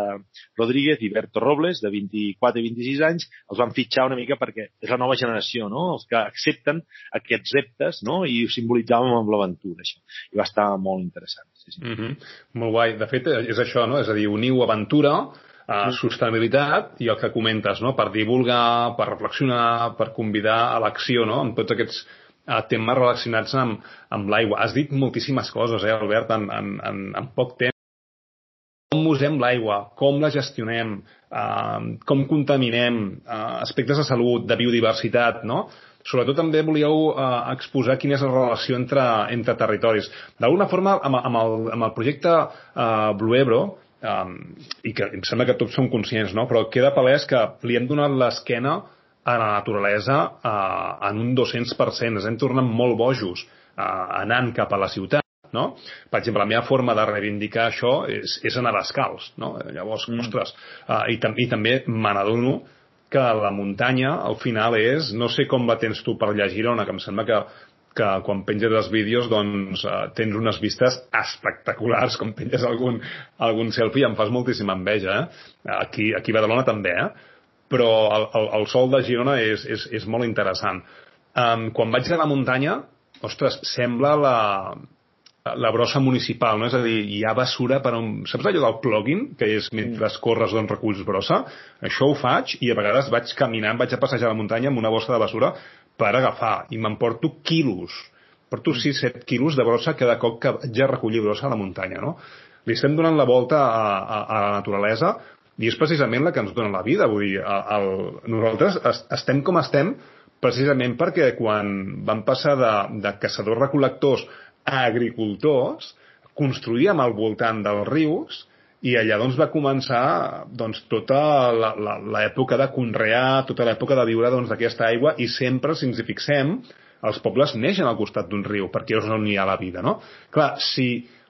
Rodríguez i Berto Robles, de 24 i 26 anys. Els van fitxar una mica perquè és la nova generació, no? Els que accepten aquests reptes, no? I ho simbolitzàvem amb l'aventura, això. I va estar molt interessant. Sí, sí. Mm -hmm. Molt guai. De fet, és això, no? És a dir, uniu aventura a sostenibilitat i el que comentes, no? per divulgar, per reflexionar, per convidar a l'acció, no? amb tots aquests a temes relacionats amb, amb l'aigua. Has dit moltíssimes coses, eh, Albert, en, en, en, en poc temps. Com usem l'aigua, com la gestionem, eh, com contaminem, eh, aspectes de salut, de biodiversitat, no? Sobretot també volíeu eh, exposar quina és la relació entre, entre territoris. D'alguna forma, amb, amb, el, amb el projecte eh, Blue Ebro, um, i que em sembla que tots som conscients, no? però queda palès que li hem donat l'esquena a la naturalesa eh, en un 200%. Ens hem tornat molt bojos eh, anant cap a la ciutat. No? Per exemple, la meva forma de reivindicar això és, és anar descalç. No? Llavors, mm. ostres, uh, i, tam i també me n'adono que la muntanya, al final, és... No sé com la tens tu per allà a Girona, que em sembla que, que quan penges els vídeos doncs, uh, tens unes vistes espectaculars, com penges algun, algun selfie, em fas moltíssima enveja. Eh? Aquí, aquí a Badalona també, eh? però el, el, el sol de Girona és, és, és molt interessant. Um, quan vaig a la muntanya, ostres, sembla la, la brossa municipal, no? És a dir, hi ha bessura per on... Saps allò del plugin, que és mentre corres d'on reculls brossa? Això ho faig i a vegades vaig caminant, vaig a passejar a la muntanya amb una bossa de bessura per agafar i m'emporto quilos. Porto 6-7 quilos de brossa cada cop que vaig a recollir brossa a la muntanya, no? Li estem donant la volta a, a, a la naturalesa i és precisament la que ens dona la vida. Vull dir, el, nosaltres estem com estem precisament perquè quan van passar de, de caçadors-recol·lectors a agricultors, construïem al voltant dels rius i allà doncs, va començar doncs, tota l'època de conrear, tota l'època de viure doncs, d'aquesta doncs, aigua i sempre, si ens hi fixem, els pobles neixen al costat d'un riu, perquè és on hi ha la vida, no? Clar, si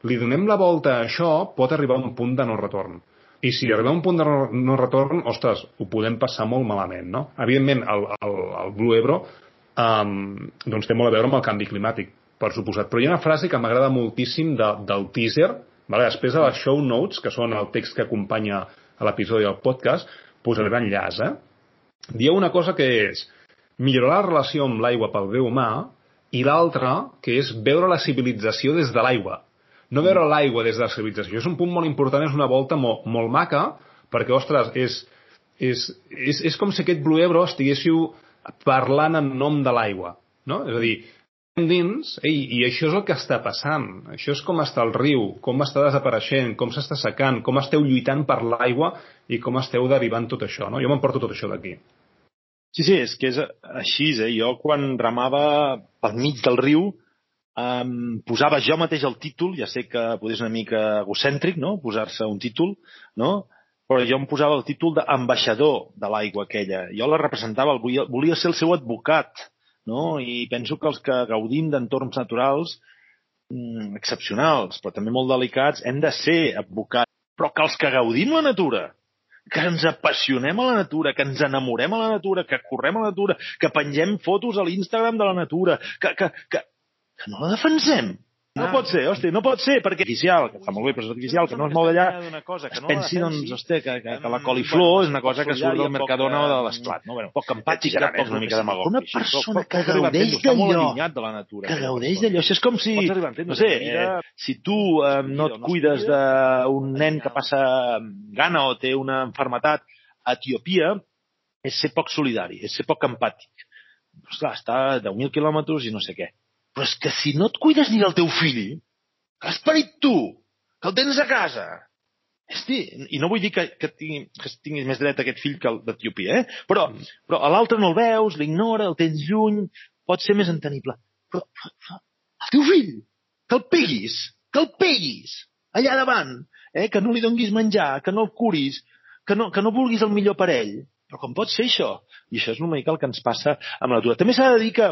li donem la volta a això, pot arribar a un punt de no retorn. I si arribem a un punt de no retorn, ostres, ho podem passar molt malament, no? Evidentment, el, el, el Blue Ebro um, doncs té molt a veure amb el canvi climàtic, per suposat. Però hi ha una frase que m'agrada moltíssim de, del teaser, vale? després de les show notes, que són el text que acompanya a l'episodi del podcast, posaré l'enllaç, eh? Dieu una cosa que és millorar la relació amb l'aigua pel bé humà i l'altra, que és veure la civilització des de l'aigua. No veure l'aigua des de la civilització. És un punt molt important, és una volta molt, molt maca, perquè, ostres, és, és, és, és com si aquest Blue Ebro estiguéssiu parlant en nom de l'aigua. No? És a dir, dins, ei, i això és el que està passant. Això és com està el riu, com està desapareixent, com s'està secant, com esteu lluitant per l'aigua i com esteu derivant tot això. No? Jo m'emporto tot això d'aquí. Sí, sí, és que és així. Eh? Jo quan remava pel mig del riu um, posava jo mateix el títol, ja sé que poder és una mica egocèntric, no?, posar-se un títol, no?, però jo em posava el títol d'ambaixador de l'aigua aquella. Jo la representava, volia, volia ser el seu advocat, no? I penso que els que gaudim d'entorns naturals mm, excepcionals, però també molt delicats, hem de ser advocats. Però que els que gaudim la natura, que ens apassionem a la natura, que ens enamorem a la natura, que correm a la natura, que pengem fotos a l'Instagram de la natura, que, que, que, que no la defensem. No ah. pot ser, hòstia, no pot ser, perquè artificial, que està molt bé, però és artificial, que no es mou d'allà, cosa, que es pensi, doncs, hòstia, que, que, que la coliflor és una cosa que surt del Mercadona o de l'esclat. No, bueno, poc empàtica, poc una mica demagògic. Una persona que gaudeix d'allò, que gaudeix d'allò, això és com si, no sé, eh, si tu eh, no et cuides d'un nen que passa gana o té una enfermetat a Etiòpia, és ser poc solidari, és ser poc empàtic. Ostres, està a 10.000 quilòmetres i no sé què però és que si no et cuides ni del teu fill, que has parit tu, que el tens a casa, Hosti, i no vull dir que, que, tingui, que tinguis més dret a aquest fill que el d'Etiòpia, eh? però, mm. però a l'altre no el veus, l'ignora, el tens lluny, pot ser més entenible. Però, però, però el teu fill, que el peguis, que el peguis, allà davant, eh? que no li donguis menjar, que no el curis, que no, que no vulguis el millor per ell. Però com pot ser això? I això és una mica el que ens passa amb la natura. També s'ha de dir que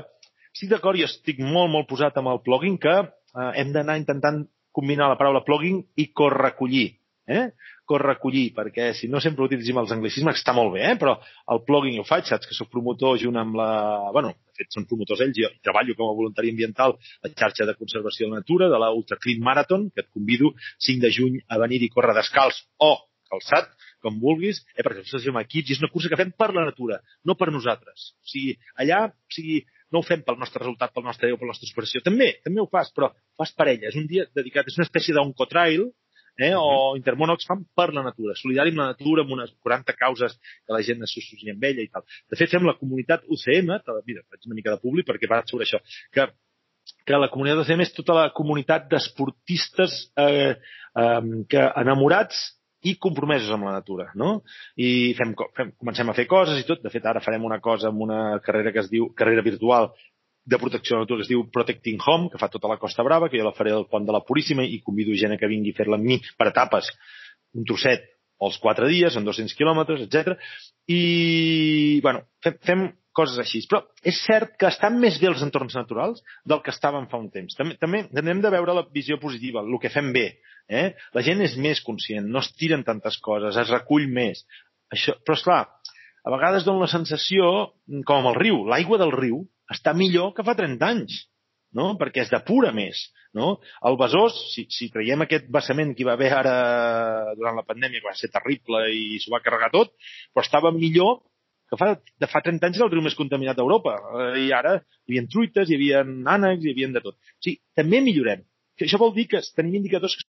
estic d'acord i estic molt, molt posat amb el plugin que eh, hem d'anar intentant combinar la paraula plugin i correcollir. Eh? Correcollir, perquè si no sempre utilitzem els anglicismes, està molt bé, eh? però el plugin ho faig, saps que sóc promotor junt amb la... bueno, de fet són promotors ells, jo treballo com a voluntari ambiental a la xarxa de conservació de la natura de la Ultra Clean Marathon, que et convido 5 de juny a venir i córrer descalç o calçat, com vulguis, eh, perquè nosaltres som equips i és una cursa que fem per la natura, no per nosaltres. O sigui, allà, o sigui, no ho fem pel nostre resultat, pel nostre Déu, per la nostra superació. També, també ho fas, però fas per ella. És un dia dedicat, és una espècie d'oncotrail, eh, o mhm. Intermonox fan per la natura, solidari amb la natura, amb unes 40 causes que la gent s'associï amb ella i tal. De fet, fem la comunitat UCM, mira, faig una mica de públic perquè va sobre això, que que la comunitat UCM és tota la comunitat d'esportistes eh, eh, que enamorats i compromesos amb la natura, no? I fem, fem, comencem a fer coses i tot. De fet, ara farem una cosa amb una carrera que es diu, carrera virtual de protecció de la natura que es diu Protecting Home, que fa tota la Costa Brava, que jo la faré del pont de la Puríssima i convido gent que vingui a fer-la amb mi per etapes, un trosset els quatre dies, en 200 quilòmetres, etc. I, bueno, fem, fem coses així. Però és cert que estan més bé els entorns naturals del que estaven fa un temps. També, també hem de veure la visió positiva, el que fem bé. Eh? La gent és més conscient, no es tiren tantes coses, es recull més. Això, però, esclar, a vegades dona la sensació, com amb el riu, l'aigua del riu està millor que fa 30 anys, no? perquè es depura més. No? El Besòs, si, si traiem aquest vessament que hi va haver ara durant la pandèmia, que va ser terrible i s'ho va carregar tot, però estava millor que fa, de fa 30 anys era el riu més contaminat d'Europa. Eh, I ara hi havia truites, hi havia ànecs, hi havia de tot. O sigui, també millorem. Això vol dir que tenim indicadors que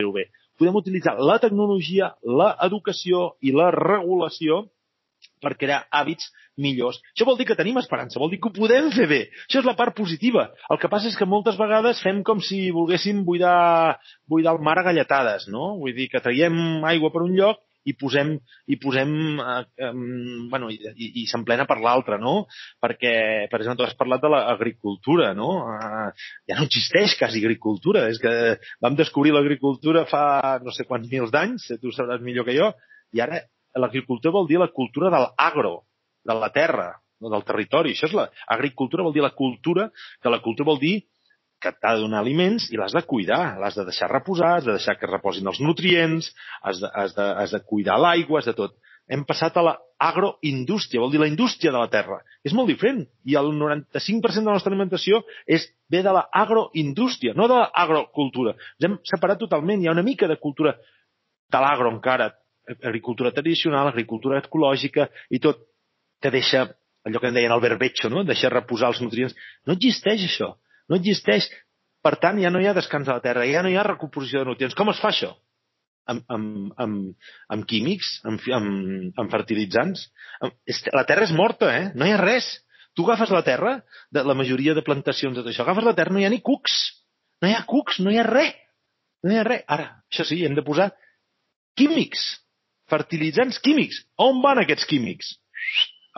fer bé. Podem utilitzar la tecnologia, l'educació i la regulació per crear hàbits millors. Això vol dir que tenim esperança, vol dir que ho podem fer bé. Això és la part positiva. El que passa és que moltes vegades fem com si volguéssim buidar, buidar el mar a galletades, no? Vull dir que traiem aigua per un lloc i posem, i posem eh, eh, bueno, i, i, i s'emplena per l'altre, no? Perquè, per exemple, tu has parlat de l'agricultura, no? Eh, ja no existeix quasi agricultura, és que vam descobrir l'agricultura fa no sé quants mils d'anys, tu sabràs millor que jo, i ara l'agricultura vol dir la cultura de l'agro, de la terra, del territori. Això és la agricultura, vol dir la cultura, que la cultura vol dir que t'ha de donar aliments i l'has de cuidar, l'has de deixar reposar, has de deixar que reposin els nutrients, has de, has de, has de cuidar l'aigua, has de tot. Hem passat a la vol dir la indústria de la terra. És molt diferent. I el 95% de la nostra alimentació és ve de la no de l'agrocultura. Ens hem separat totalment. Hi ha una mica de cultura de l'agro encara, agricultura tradicional, agricultura ecològica i tot que deixa allò que en deien el verbecho, no? deixa reposar els nutrients. No existeix això. No existeix. Per tant, ja no hi ha descans a la terra, ja no hi ha recomposició de nutrients. Com es fa això? Amb, amb, amb, amb químics, amb, amb, amb fertilitzants. La terra és morta, eh? No hi ha res. Tu agafes la terra, de la majoria de plantacions de tot això, agafes la terra, no hi ha ni cucs. No hi ha cucs, no hi ha res. No hi ha res. Ara, això sí, hem de posar químics, fertilitzants químics. On van aquests químics?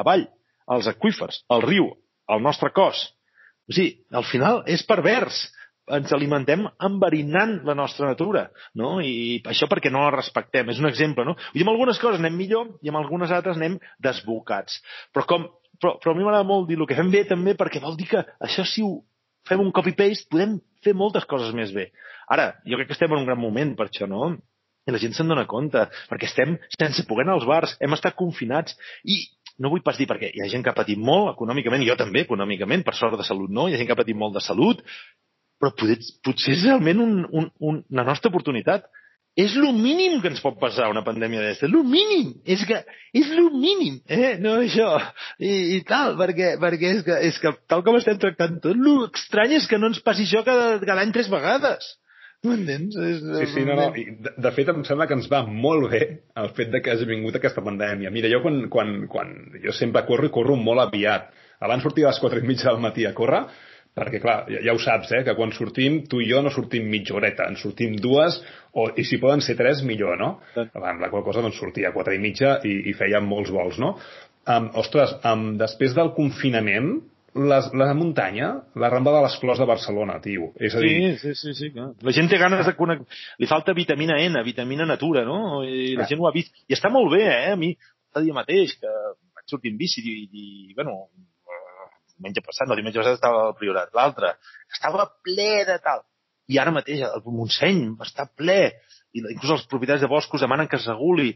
Avall, als aqüífers, al riu, al nostre cos. O sigui, al final és pervers. Ens alimentem enverinant la nostra natura, no? I això perquè no la respectem. És un exemple, no? I amb algunes coses anem millor i amb algunes altres anem desbocats. Però, com, però, però a mi m'agrada molt dir el que fem bé també perquè vol dir que això si ho fem un copy-paste podem fer moltes coses més bé. Ara, jo crec que estem en un gran moment per això, no? i la gent se'n dona compte, perquè estem sense poder anar als bars, hem estat confinats i no vull pas dir perquè hi ha gent que ha patit molt econòmicament, jo també econòmicament, per sort de salut no, hi ha gent que ha patit molt de salut, però potser, potser és realment un, un, un, una nostra oportunitat. És el mínim que ens pot passar una pandèmia d'aquesta, el mínim, és que és el mínim, eh? no això, i, i tal, perquè, perquè és, que, és que tal com estem tractant tot, l'estrany és que no ens passi això cada, cada any tres vegades. M'entens? Sí, sí, no, no. I de, de fet, em sembla que ens va molt bé el fet de que hagi vingut aquesta pandèmia. Mira, jo quan, quan, quan jo sempre corro i corro molt aviat. Abans sortia a les 4 i mitja del matí a córrer, perquè, clar, ja, ja ho saps, eh, que quan sortim, tu i jo no sortim mitja horeta, en sortim dues, o, i si poden ser tres, millor, no? Sí. Amb la qual cosa doncs, sortia a 4 i mitja i, i fèiem molts vols, no? Um, ostres, um, després del confinament, la, la muntanya, la ramba de les flors de Barcelona, tio. És a dir... Sí, sí, sí, sí clar. La gent té ganes de connectar... Li falta vitamina N, vitamina natura, no? I la gent ho ha vist. I està molt bé, eh? A mi, el dia mateix, que vaig sortir en bici i, i bueno, diumenge passat, no, diumenge passat estava al Priorat, l'altre, estava ple de tal. I ara mateix el Montseny està ple, i inclús els propietaris de boscos demanen que es reguli.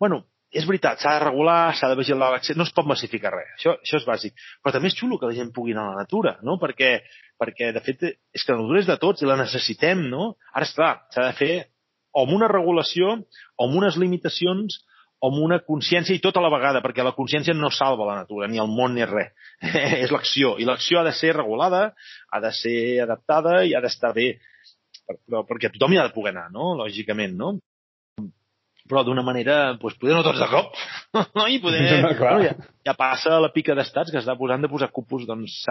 Bueno, és veritat, s'ha de regular, s'ha de vigilar l'accés, no es pot massificar res, això, això és bàsic. Però també és xulo que la gent pugui anar a la natura, no? Perquè, perquè de fet, és que la natura és de tots i la necessitem, no? Ara, esclar, s'ha de fer o amb una regulació, o amb unes limitacions, o amb una consciència i tota la vegada, perquè la consciència no salva la natura, ni el món, ni res. és l'acció, i l'acció ha de ser regulada, ha de ser adaptada i ha d'estar bé, però perquè tothom hi ha de poder anar, no? Lògicament, no? Però d'una manera, doncs, poder no tots de cop, no? I poder... No, bueno, ja, ja passa la pica d'estats que està posant de posar cupos, doncs...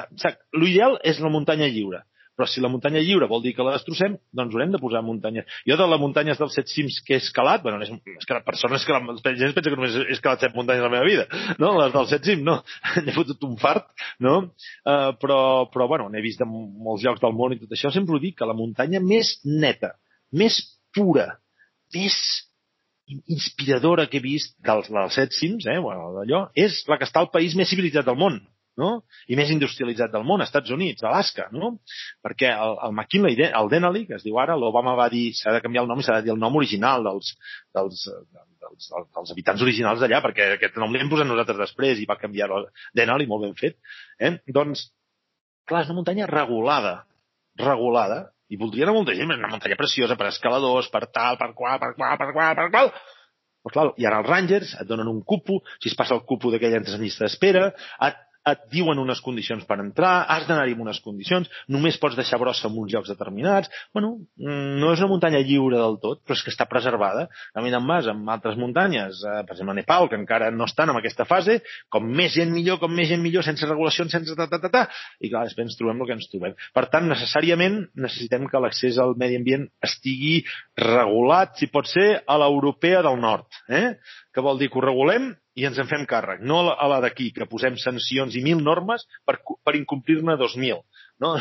L'ideal és la muntanya lliure, però si la muntanya lliure vol dir que la destrossem, doncs haurem de posar muntanya. Jo de les muntanyes dels set cims que he escalat, bueno, és, és que persones que la gent pensa que només he escalat set muntanyes a la meva vida, no? Les dels set cims, no. N'he fotut un fart, no? Uh, però, però, bueno, n'he vist de molts llocs del món i tot això. Sempre ho dic, que la muntanya més neta, més pura, més inspiradora que he vist dels, dels set cims, eh, bueno, d'allò, és la que està al país més civilitzat del món, no? i més industrialitzat del món, Estats Units, Alaska, no? perquè el, el McKinley, el Denali, que es diu ara, l'Obama va dir s'ha de canviar el nom i s'ha de dir el nom original dels, dels, dels, dels habitants originals d'allà, perquè aquest nom l'hem posat nosaltres després i va canviar el Denali, molt ben fet. Eh? Doncs, clar, és una muntanya regulada, regulada, i voldria anar molta gent, una muntanya preciosa per escaladors, per tal, per qual, per qual, per qual, per qual. Però clar, i ara els Rangers et donen un cupo, si es passa el cupo d'aquella entres en llista d'espera, et et diuen unes condicions per entrar, has d'anar-hi amb unes condicions, només pots deixar brossa en uns llocs determinats. Bueno, mm, no és una muntanya lliure del tot, però és que està preservada. Caminant més amb altres muntanyes, eh, per exemple a Nepal, que encara no estan en aquesta fase, com més gent millor, com més gent millor, sense regulacions, sense ta, ta, ta, ta, i clar, després ens trobem el que ens trobem. Per tant, necessàriament necessitem que l'accés al medi ambient estigui regulat, si pot ser, a l'europea del nord. Eh? Que vol dir que ho regulem i ens en fem càrrec, no a la d'aquí, que posem sancions i mil normes per, per incomplir-ne 2.000. No?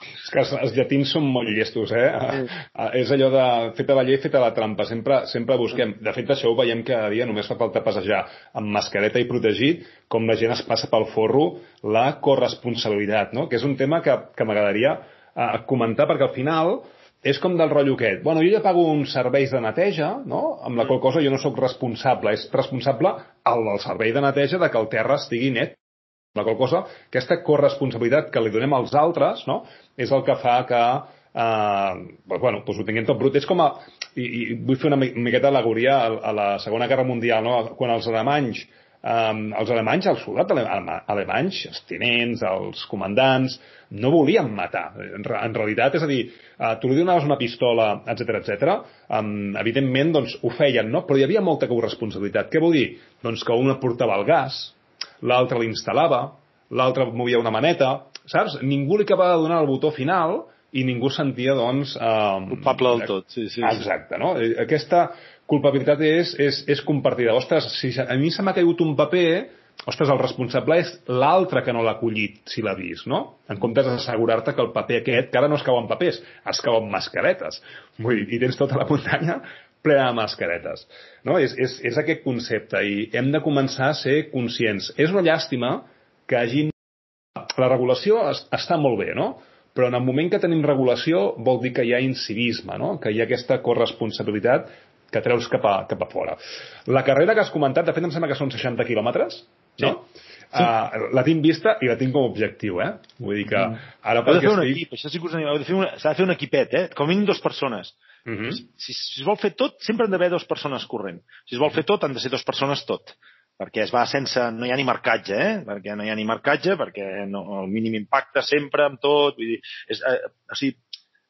És que els, els llatins són molt llestos, eh? Sí. És allò de feta la llei, feta la trampa. Sempre, sempre busquem. De fet, això ho veiem cada dia. Només fa falta passejar amb mascareta i protegit, com la gent es passa pel forro la corresponsabilitat, no? Que és un tema que, que m'agradaria eh, comentar, perquè al final és com del rotllo aquest. Bueno, jo ja pago uns serveis de neteja, no? amb la qual cosa jo no sóc responsable. És responsable el del servei de neteja de que el terra estigui net. La qual cosa, aquesta corresponsabilitat que li donem als altres no? és el que fa que eh, bueno, doncs ho tinguem tot brut. És com a... I, i vull fer una miqueta d'alegoria a, a la Segona Guerra Mundial, no? quan els alemanys Um, els alemanys, els soldats alemanys, els tinents, els comandants, no volien matar. En, en realitat, és a dir, uh, tu li donaves una pistola, etc etc. Um, evidentment, doncs, ho feien, no? Però hi havia molta corresponsabilitat. Què vol dir? Doncs que un portava el gas, l'altre l'instal·lava, l'altre movia una maneta, saps? Ningú li acabava de donar el botó final i ningú sentia, doncs... Um, Culpable del tot, sí, sí. Exacte, no? Aquesta, culpabilitat és, és, és compartida. Ostres, si a mi se m'ha caigut un paper, ostres, el responsable és l'altre que no l'ha collit, si l'ha vist, no? En comptes d'assegurar-te que el paper aquest, que ara no es cau en papers, es cau en mascaretes. Vull dir, i tens tota la muntanya plena de mascaretes. No? És, és, és aquest concepte i hem de començar a ser conscients. És una llàstima que hagin... La regulació està molt bé, no? però en el moment que tenim regulació vol dir que hi ha incivisme, no? que hi ha aquesta corresponsabilitat que treus cap a, cap a fora. La carrera que has comentat, de fet em sembla que són 60 quilòmetres, no? Sí. Uh, la tinc vista i la tinc com a objectiu, eh? Vull dir que mm. ara perquè de fer un estic... equip, això sí que us s'ha de fer un equipet, eh? Com a mínim dues persones. Mm -hmm. si, si es vol fer tot, sempre han d'haver dues persones corrent. Si es vol fer tot, han de ser dues persones tot perquè es va sense... no hi ha ni marcatge, eh? perquè no hi ha ni marcatge, perquè no, el mínim impacte sempre amb tot, vull dir, és, eh, o sigui,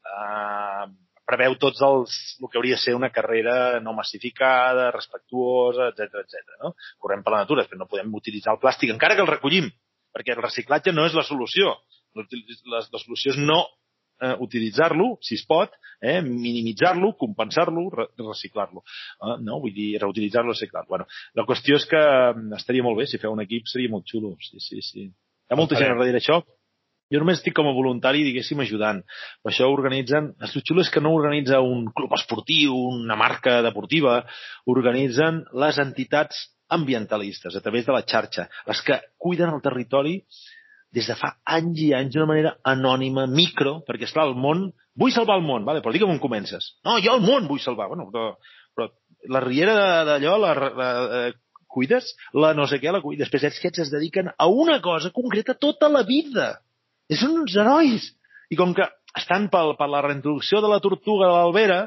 eh, preveu tots els, el que hauria de ser una carrera no massificada, respectuosa, etc etc. no? Correm per la natura, però no podem utilitzar el plàstic, encara que el recollim, perquè el reciclatge no és la solució. La, la, la solució és no eh, utilitzar-lo, si es pot, eh, minimitzar-lo, compensar-lo, re reciclar-lo. Eh, no? Vull dir, reutilitzar-lo, reciclar-lo. Bueno, la qüestió és que mm, estaria molt bé, si feu un equip seria molt xulo. Sí, sí, sí. Hi ha molta gent darrere això, jo només estic com a voluntari, diguéssim, ajudant. Per això organitzen... El xulo és que no organitza un club esportiu, una marca deportiva, organitzen les entitats ambientalistes a través de la xarxa, les que cuiden el territori des de fa anys i anys d'una manera anònima, micro, perquè, esclar, el món... Vull salvar el món, vale, però digue'm on comences. No, jo el món vull salvar. Bueno, però, però la riera d'allò, la, la, la, eh, cuides, la no sé què, la cuides. Després aquests es dediquen a una cosa concreta tota la vida. Són uns herois. I com que estan pel, per la reintroducció de la tortuga de l'Albera,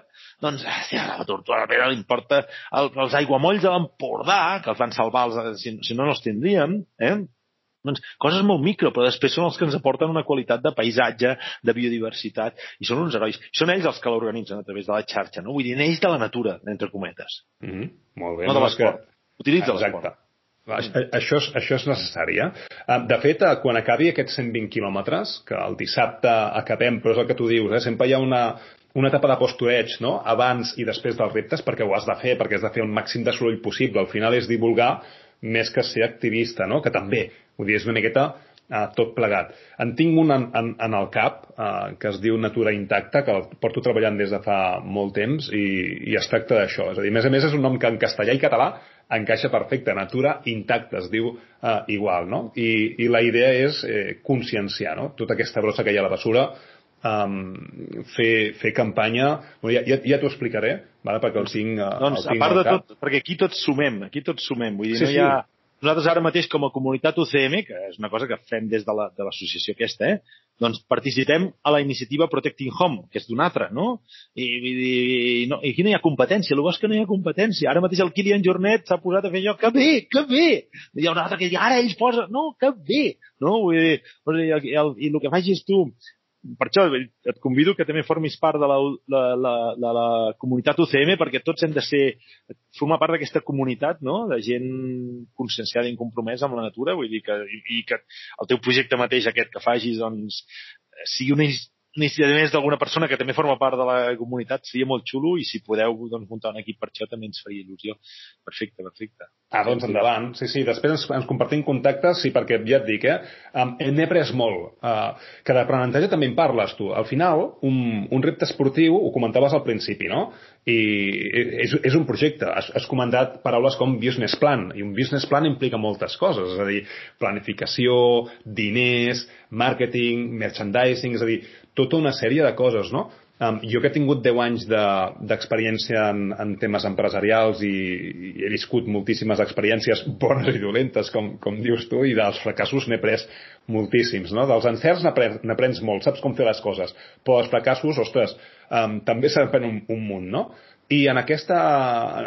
doncs a la tortuga de l'Albera li importa el, els aiguamolls de l'Empordà, que els van salvar, els, si, si no, no els tindríem, eh? Doncs coses molt micro, però després són els que ens aporten una qualitat de paisatge, de biodiversitat, i són uns herois. I són ells els que l'organitzen a través de la xarxa, no? Vull dir, ells de la natura, entre cometes. Mm -hmm. Molt bé. No de l'esport. Que... Utilitza l'esport. Això és, això és necessari. Eh? De fet, eh, quan acabi aquests 120 quilòmetres, que el dissabte acabem, però és el que tu dius, eh? sempre hi ha una, una etapa de postureig no? abans i després dels reptes, perquè ho has de fer, perquè has de fer un màxim de soroll possible. Al final és divulgar més que ser activista, no? que també, vull dir, és una miqueta uh, tot plegat. En tinc un en, en, en el cap uh, que es diu Natura Intacta, que el porto treballant des de fa molt temps i, i es tracta d'això. És a dir, a més a més és un nom que en castellà i català encaixa perfecte. Natura intacta es diu eh, igual, no? I, I la idea és eh, conscienciar, no? Tota aquesta brossa que hi ha a la bessura, um, fer, fer campanya... Bueno, ja, ja, ja t'ho explicaré, vale? perquè el tinc, eh, doncs, el tinc a part de tot, perquè aquí tots sumem, aquí tots sumem. Vull dir, sí, no hi ha... Sí nosaltres ara mateix, com a comunitat UCM, que és una cosa que fem des de l'associació la, de aquesta, eh, doncs participem a la iniciativa Protecting Home, que és d'una altra, no? I, i, i, no, I aquí no hi ha competència, el bo és que no hi ha competència. Ara mateix el Kilian Jornet s'ha posat a fer allò, que bé, que bé! Hi ha una altra que diu, ara ells posen, no, que bé! No? Vull dir, i, el, i el que facis tu per això et convido que també formis part de la, la, la, de la comunitat UCM perquè tots hem de ser, formar part d'aquesta comunitat no? de gent conscienciada i compromesa amb la natura vull dir que, i, i que el teu projecte mateix aquest que facis doncs, sigui una, necessitat més d'alguna persona que també forma part de la comunitat, seria molt xulo i si podeu doncs, muntar un equip per això també ens faria il·lusió. Perfecte, perfecte. Ah, doncs endavant. Sí, sí, després ens, ens compartim contactes, sí, perquè ja et dic, eh? Um, n'he après molt. Uh, que d'aprenentatge també en parles, tu. Al final, un, un repte esportiu, ho comentaves al principi, no? I és, és un projecte. Has, has comentat paraules com business plan, i un business plan implica moltes coses, és a dir, planificació, diners, màrqueting, merchandising, és a dir, tota una sèrie de coses, no? Um, jo que he tingut 10 anys d'experiència de, en, en temes empresarials i, i he viscut moltíssimes experiències bones i dolentes, com, com dius tu, i dels fracassos n'he pres moltíssims, no? Dels encerts n'aprens molt, saps com fer les coses, però els fracassos, ostres, um, també s'aprèn un, un munt, no? I en, aquesta,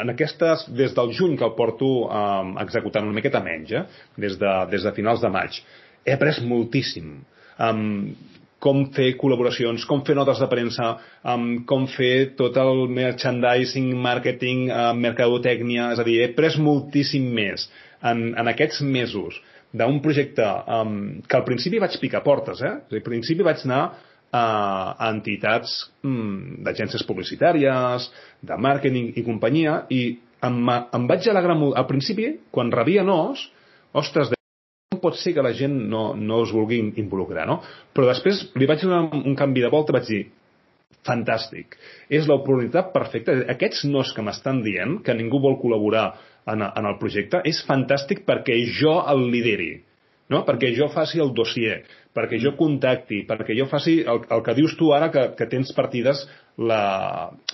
en aquestes, des del juny que el porto um, executant una miqueta menys, eh? des, de, des de finals de maig, he après moltíssim. Um, com fer col·laboracions, com fer notes de premsa, um, com fer tot el merchandising, marketing, uh, mercadotècnia, és a dir, he pres moltíssim més en, en aquests mesos d'un projecte um, que al principi vaig picar portes, eh? Al principi vaig anar a, entitats um, d'agències publicitàries, de màrqueting i companyia, i em, em vaig alegrar molt. Al principi, quan rebia nos, ostres, pot ser que la gent no, no es vulgui involucrar, no? Però després li vaig donar un canvi de volta, vaig dir, fantàstic, és l'oportunitat perfecta. Aquests nos que m'estan dient, que ningú vol col·laborar en, en el projecte, és fantàstic perquè jo el lideri, no? perquè jo faci el dossier, perquè jo contacti, perquè jo faci el, el que dius tu ara que, que tens partides la,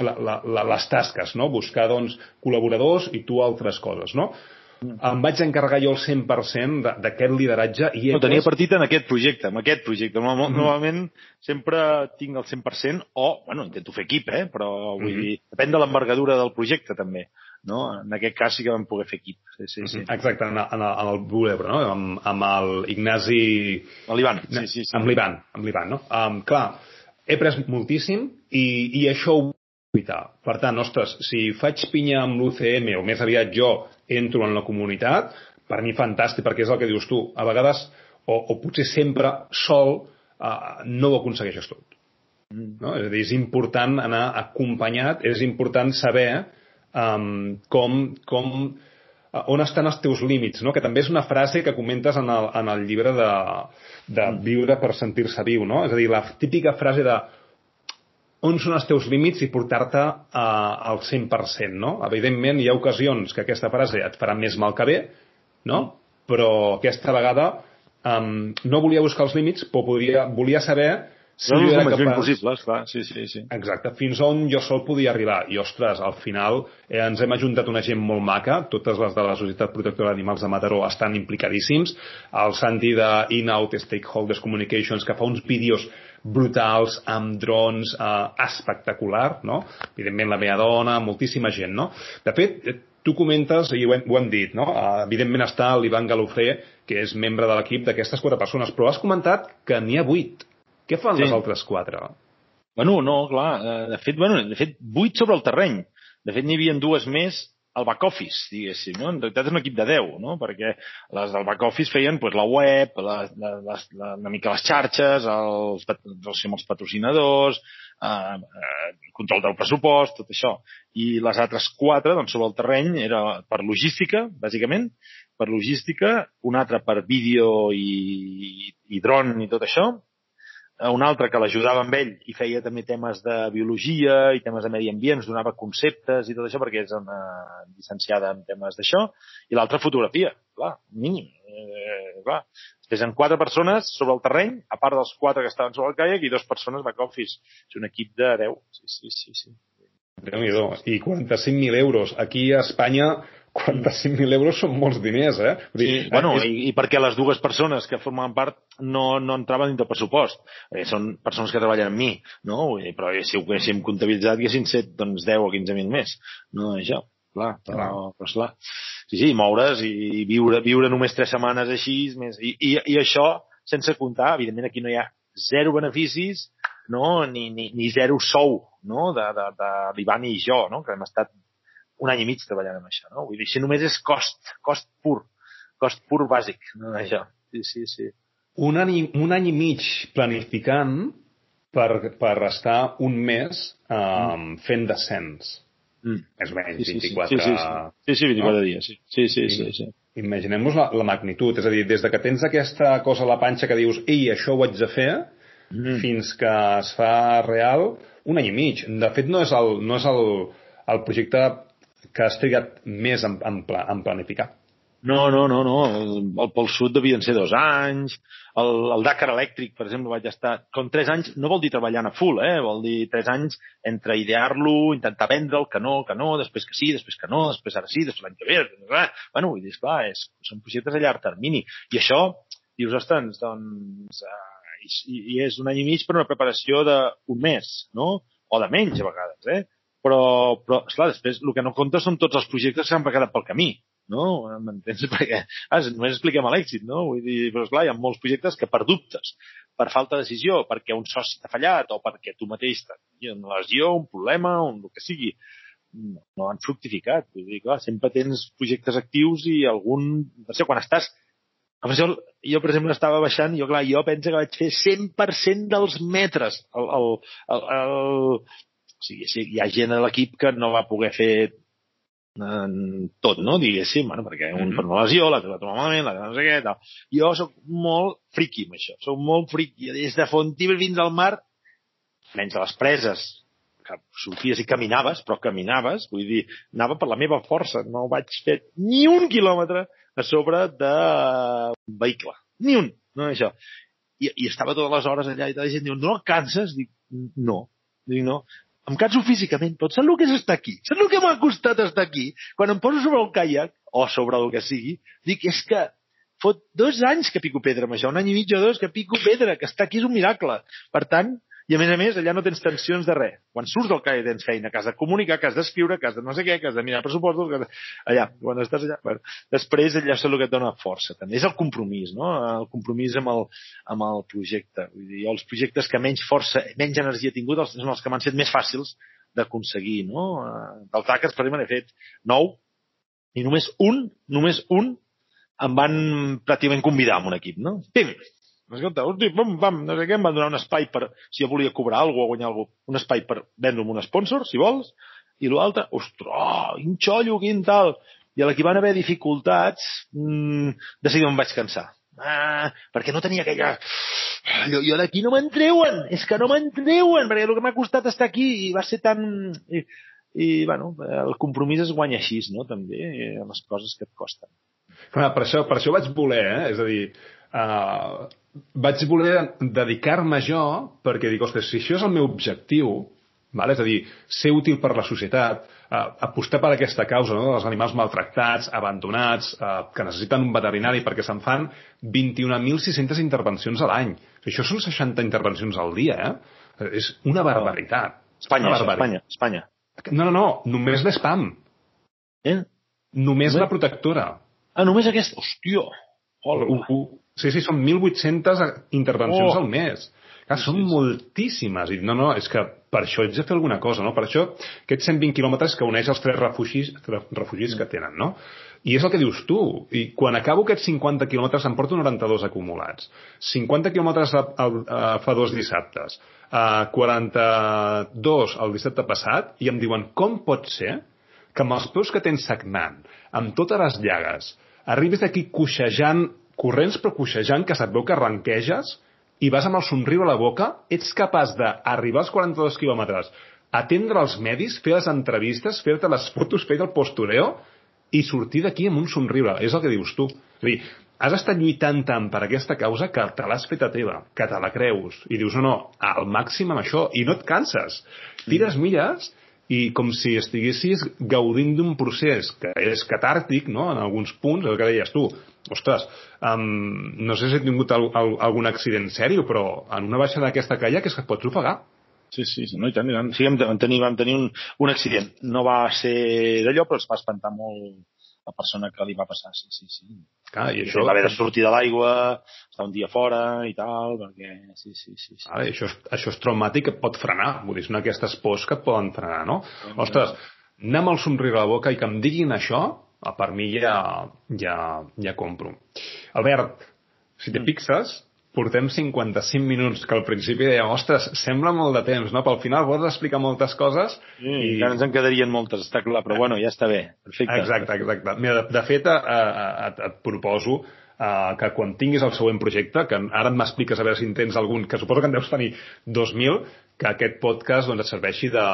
la, la, la, les tasques, no? buscar doncs, col·laboradors i tu altres coses. No? Em vaig encarregar jo el 100% d'aquest lideratge. I no, tenia partit en aquest projecte, en aquest projecte. Mm. Normalment sempre tinc el 100% o, bueno, intento fer equip, eh? però vull mm -hmm. dir, depèn de l'envergadura del projecte també. No? En aquest cas sí que vam poder fer equip. Sí, sí, sí. Exacte, en, en, en el Bulebre, no? amb, amb el Ignasi... L'Ivan, sí, sí, sí. Amb l'Ivan, amb l'Ivan, no? Um, clar, he pres moltíssim i, i això ho per tant, ostres, si faig pinya amb l'UCM, o més aviat jo entro en la comunitat, per mi fantàstic, perquè és el que dius tu. A vegades, o, o potser sempre, sol, uh, no ho aconsegueixes tot. No? És a dir, és important anar acompanyat, és important saber um, com, com, uh, on estan els teus límits, no? que també és una frase que comentes en el, en el llibre de, de Viure per sentir-se viu, no? és a dir, la típica frase de on són els teus límits i portar-te uh, al 100%, no? Evidentment, hi ha ocasions que aquesta frase et farà més mal que bé, no? Però aquesta vegada um, no volia buscar els límits, però podria, volia saber si no, jo era capaç... possible, clar, sí, sí, sí. Exacte, fins on jo sol podia arribar. I, ostres, al final eh, ens hem ajuntat una gent molt maca, totes les de la Societat Protectora d'Animals de Mataró estan implicadíssims, el Santi de In-Out Stakeholders Communications, que fa uns vídeos brutals, amb drons, eh, espectacular, no? Evidentment la meva dona, moltíssima gent, no? De fet, eh, tu comentes, i ho hem, ho hem dit, no? Uh, evidentment està l'Ivan Galofré, que és membre de l'equip d'aquestes quatre persones, però has comentat que n'hi ha vuit. Què fan sí. les altres quatre? Bueno, no, clar, eh, de fet, bueno, de fet, vuit sobre el terreny. De fet, n'hi havia dues més el back office, diguéssim, no? En realitat és un equip de 10, no? Perquè les del back office feien pues, la web, la, la, la, una mica les xarxes, els, els, els patrocinadors, eh, eh, control del pressupost, tot això. I les altres quatre, doncs, sobre el terreny, era per logística, bàsicament, per logística, una altra per vídeo i, i dron i tot això, un altre que l'ajudava amb ell i feia també temes de biologia i temes de medi ambient, ens donava conceptes i tot això perquè és una llicenciada en temes d'això, i l'altra fotografia, clar, mínim. Eh, clar. Després en quatre persones sobre el terreny, a part dels quatre que estaven sobre el caiac, i dues persones back office. És un equip de 10. Sí, sí, sí. sí. déu nhi I 45.000 euros. Aquí a Espanya 45.000 euros són molts diners, eh? Vull dir, sí, bueno, és... i, i perquè les dues persones que formaven part no, no entraven dins del pressupost. Eh, són persones que treballen amb mi, no? Vull dir, però si ho haguéssim comptabilitzat, haguessin set doncs, 10 o 15.000 més. No, això, clar, però, però esclar. Sí, sí, moure's i, i viure, viure només tres setmanes així, més, i, i, i això sense comptar, evidentment aquí no hi ha zero beneficis, no? ni, ni, ni zero sou no? de, de, de l'Ivan i jo, no? que hem estat un any i mig treballant amb això, no? Vull dir, si només és cost, cost pur, cost pur bàsic, no, això. Sí, sí, sí. Un any, un any i mig planificant per, per estar un mes um, fent descens. Mm. Més o menys, Sí, sí, sí. 24... Sí, sí, sí. Sí, sí, 24 no? dies, sí. Sí, sí, sí, sí. Imaginem-nos la, la magnitud, és a dir, des de que tens aquesta cosa a la panxa que dius ei, això ho haig de fer, Mm. fins que es fa real, un any i mig. De fet, no és el, no és el, el projecte que has trigat més en, en, pla, en planificar. No, no, no, no. El, Pol Sud devien ser dos anys. El, el Dakar elèctric, per exemple, vaig estar... Com tres anys, no vol dir treballant a full, eh? Vol dir tres anys entre idear-lo, intentar vendre'l, que no, que no, després que sí, després que no, després ara sí, després l'any que ve... Eh? Bueno, vull dir, esclar, és, són projectes a llarg termini. I això, dius, ostres, doncs... Eh, i, I és un any i mig per una preparació d'un mes, no? O de menys, a vegades, eh? Però, però esclar, després el que no compta són tots els projectes que s'han quedat pel camí no? M'entens? Perquè ah, només expliquem l'èxit, no? Vull dir, però esclar, hi ha molts projectes que per dubtes, per falta de decisió, perquè un soci t'ha fallat o perquè tu mateix tens una lesió, un problema, un, el que sigui, no, no han fructificat. Vull dir, clar, sempre tens projectes actius i algun... No sé, quan estàs... Jo, jo, per exemple, estava baixant, jo, clar, jo penso que vaig fer 100% dels metres. El, el, el, el... O sigui, sí, hi ha gent a l'equip que no va poder fer en tot, no? Diguéssim, bueno, perquè un mm -hmm. per una lesió, l'altre va trobar malament, l'altre no sé què, tal. Jo sóc molt friqui amb això, sóc molt friqui. Des de Fontibel fins al mar, menys a les preses, que sorties i caminaves, però caminaves, vull dir, anava per la meva força, no vaig fer ni un quilòmetre a sobre de vehicle, ni un, no això. I, i estava totes les hores allà i la gent diu, no canses? Dic, no. Dic, no em canso físicament, però saps el que és estar aquí? Saps el que m'ha costat estar aquí? Quan em poso sobre el caiac, o sobre el que sigui, dic, és que fot dos anys que pico pedra amb això, un any i mig o dos que pico pedra, que estar aquí és un miracle. Per tant, i a més a més, allà no tens tensions de res. Quan surts del CAE tens feina, que has de comunicar, que has d'escriure, que has de no sé què, que has de mirar pressupostos, que allà, quan estàs allà... Bueno, després allà és el que et dona força, també. És el compromís, no? El compromís amb el, amb el projecte. Vull dir, els projectes que menys força, menys energia he tingut, són els que m'han set més fàcils d'aconseguir, no? Del Tàquers, per exemple, he fet nou, i només un, només un, em van pràcticament convidar a un equip, no? Pim! Escolta, hosti, bum, bam, no sé què, em van donar un espai per, si jo volia cobrar alguna o guanyar alguna un espai per vendre'm un sponsor, si vols, i l'altre, ostres, quin xollo, quin tal. I a la que van haver dificultats, mmm, de seguida em vaig cansar. Ah, perquè no tenia aquella... Jo, jo d'aquí no me'n treuen, és que no me'n treuen, perquè el que m'ha costat estar aquí i va ser tan... I, i bueno, el compromís es guanya així, no? També, les coses que et costen. Bueno, per, això, per això vaig voler, eh? és a dir, uh, vaig voler dedicar-me jo perquè dic, ostres, si això és el meu objectiu, vale? és a dir, ser útil per la societat, uh, apostar per aquesta causa no? dels animals maltractats, abandonats, uh, que necessiten un veterinari perquè se'n fan 21.600 intervencions a l'any. Això són 60 intervencions al dia, eh? És una barbaritat. Espanya, una això, Espanya, Espanya. No, no, no, només l'espam. Eh? Només la protectora. Ah, només aquesta? Hòstia! Hola. Sí, sí, són 1.800 intervencions Oh. al mes. Clar, són moltíssimes. I no, no, és que per això haig de fer alguna cosa, no? Per això, aquests 120 quilòmetres que uneix els tres refugis, refugis que tenen, no? I és el que dius tu. I quan acabo aquests 50 quilòmetres em porto 92 acumulats. 50 quilòmetres a, a, a, fa dos dissabtes. A 42 el dissabte passat i em diuen com pot ser que amb els peus que tens sagnant, amb totes les llagues, arribis aquí coixejant, corrents però coixejant, que se't veu que arranqueges, i vas amb el somriure a la boca, ets capaç d'arribar als 42 quilòmetres, atendre els medis, fer les entrevistes, fer-te les fotos, fer el postureo, i sortir d'aquí amb un somriure. És el que dius tu. És a dir, has estat lluitant tant per aquesta causa que te l'has fet a teva, que te la creus, i dius, no, no, al màxim amb això, i no et canses. Tires milles i com si estiguessis gaudint d'un procés que és catàrtic, no?, en alguns punts, el que deies tu. Ostres, um, no sé si he tingut al, al, algun accident sèrio, però en una baixa d'aquesta calla que és que et pots ofegar. Sí, sí, sí, no, i tant, i tant. Sí, vam tenir, vam tenir un, un accident. No va ser d'allò, però es va espantar molt la persona que li va passar, sí, sí, sí. Clar, i I això... Va haver de sortir de l'aigua, estar un dia fora i tal, perquè... Sí, sí, sí. sí. Vale, això, això és traumàtic, et pot frenar. Vull dir, són aquestes pors que et poden frenar, no? Ostres, anar amb el somriure a la boca i que em diguin això, per mi ja, ja, ja compro. Albert, si te fixes, portem 55 minuts, que al principi dèiem, ostres, sembla molt de temps, no? Però al final vols explicar moltes coses mm, i... Encara ens en quedarien moltes, està clar, però bueno, ja està bé. Perfecte. Exacte, exacte. Mira, de, de fet, eh, eh, et, et proposo eh, que quan tinguis el següent projecte, que ara m'expliques a veure si en tens algun, que suposo que en deus tenir 2.000, que aquest podcast doncs, et serveixi de,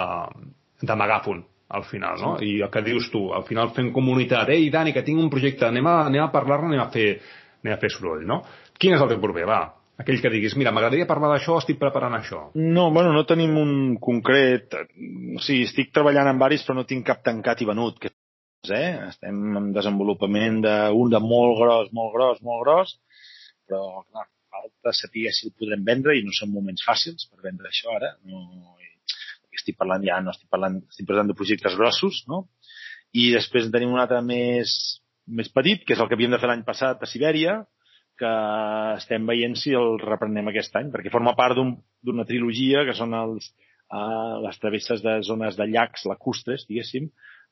de megàfon al final, no? I el que dius tu, al final fent comunitat, ei, Dani, que tinc un projecte, anem a, anem a parlar-ne, anem, a fer, anem a fer soroll, no? Quin és el teu proper? Va, aquell que diguis, mira, m'agradaria parlar d'això, estic preparant això. No, bueno, no tenim un concret... O sigui, estic treballant en varis, però no tinc cap tancat i venut. Que, eh? Estem en desenvolupament d'un de molt gros, molt gros, molt gros, però, clar, falta saber si el podrem vendre i no són moments fàcils per vendre això ara. No, estic parlant ja, no estic parlant, estic parlant de projectes grossos, no? I després en tenim un altre més, més petit, que és el que havíem de fer l'any passat a Sibèria, que estem veient si el reprenem aquest any, perquè forma part d'una un, trilogia que són els, uh, les travesses de zones de llacs lacustres, diguéssim,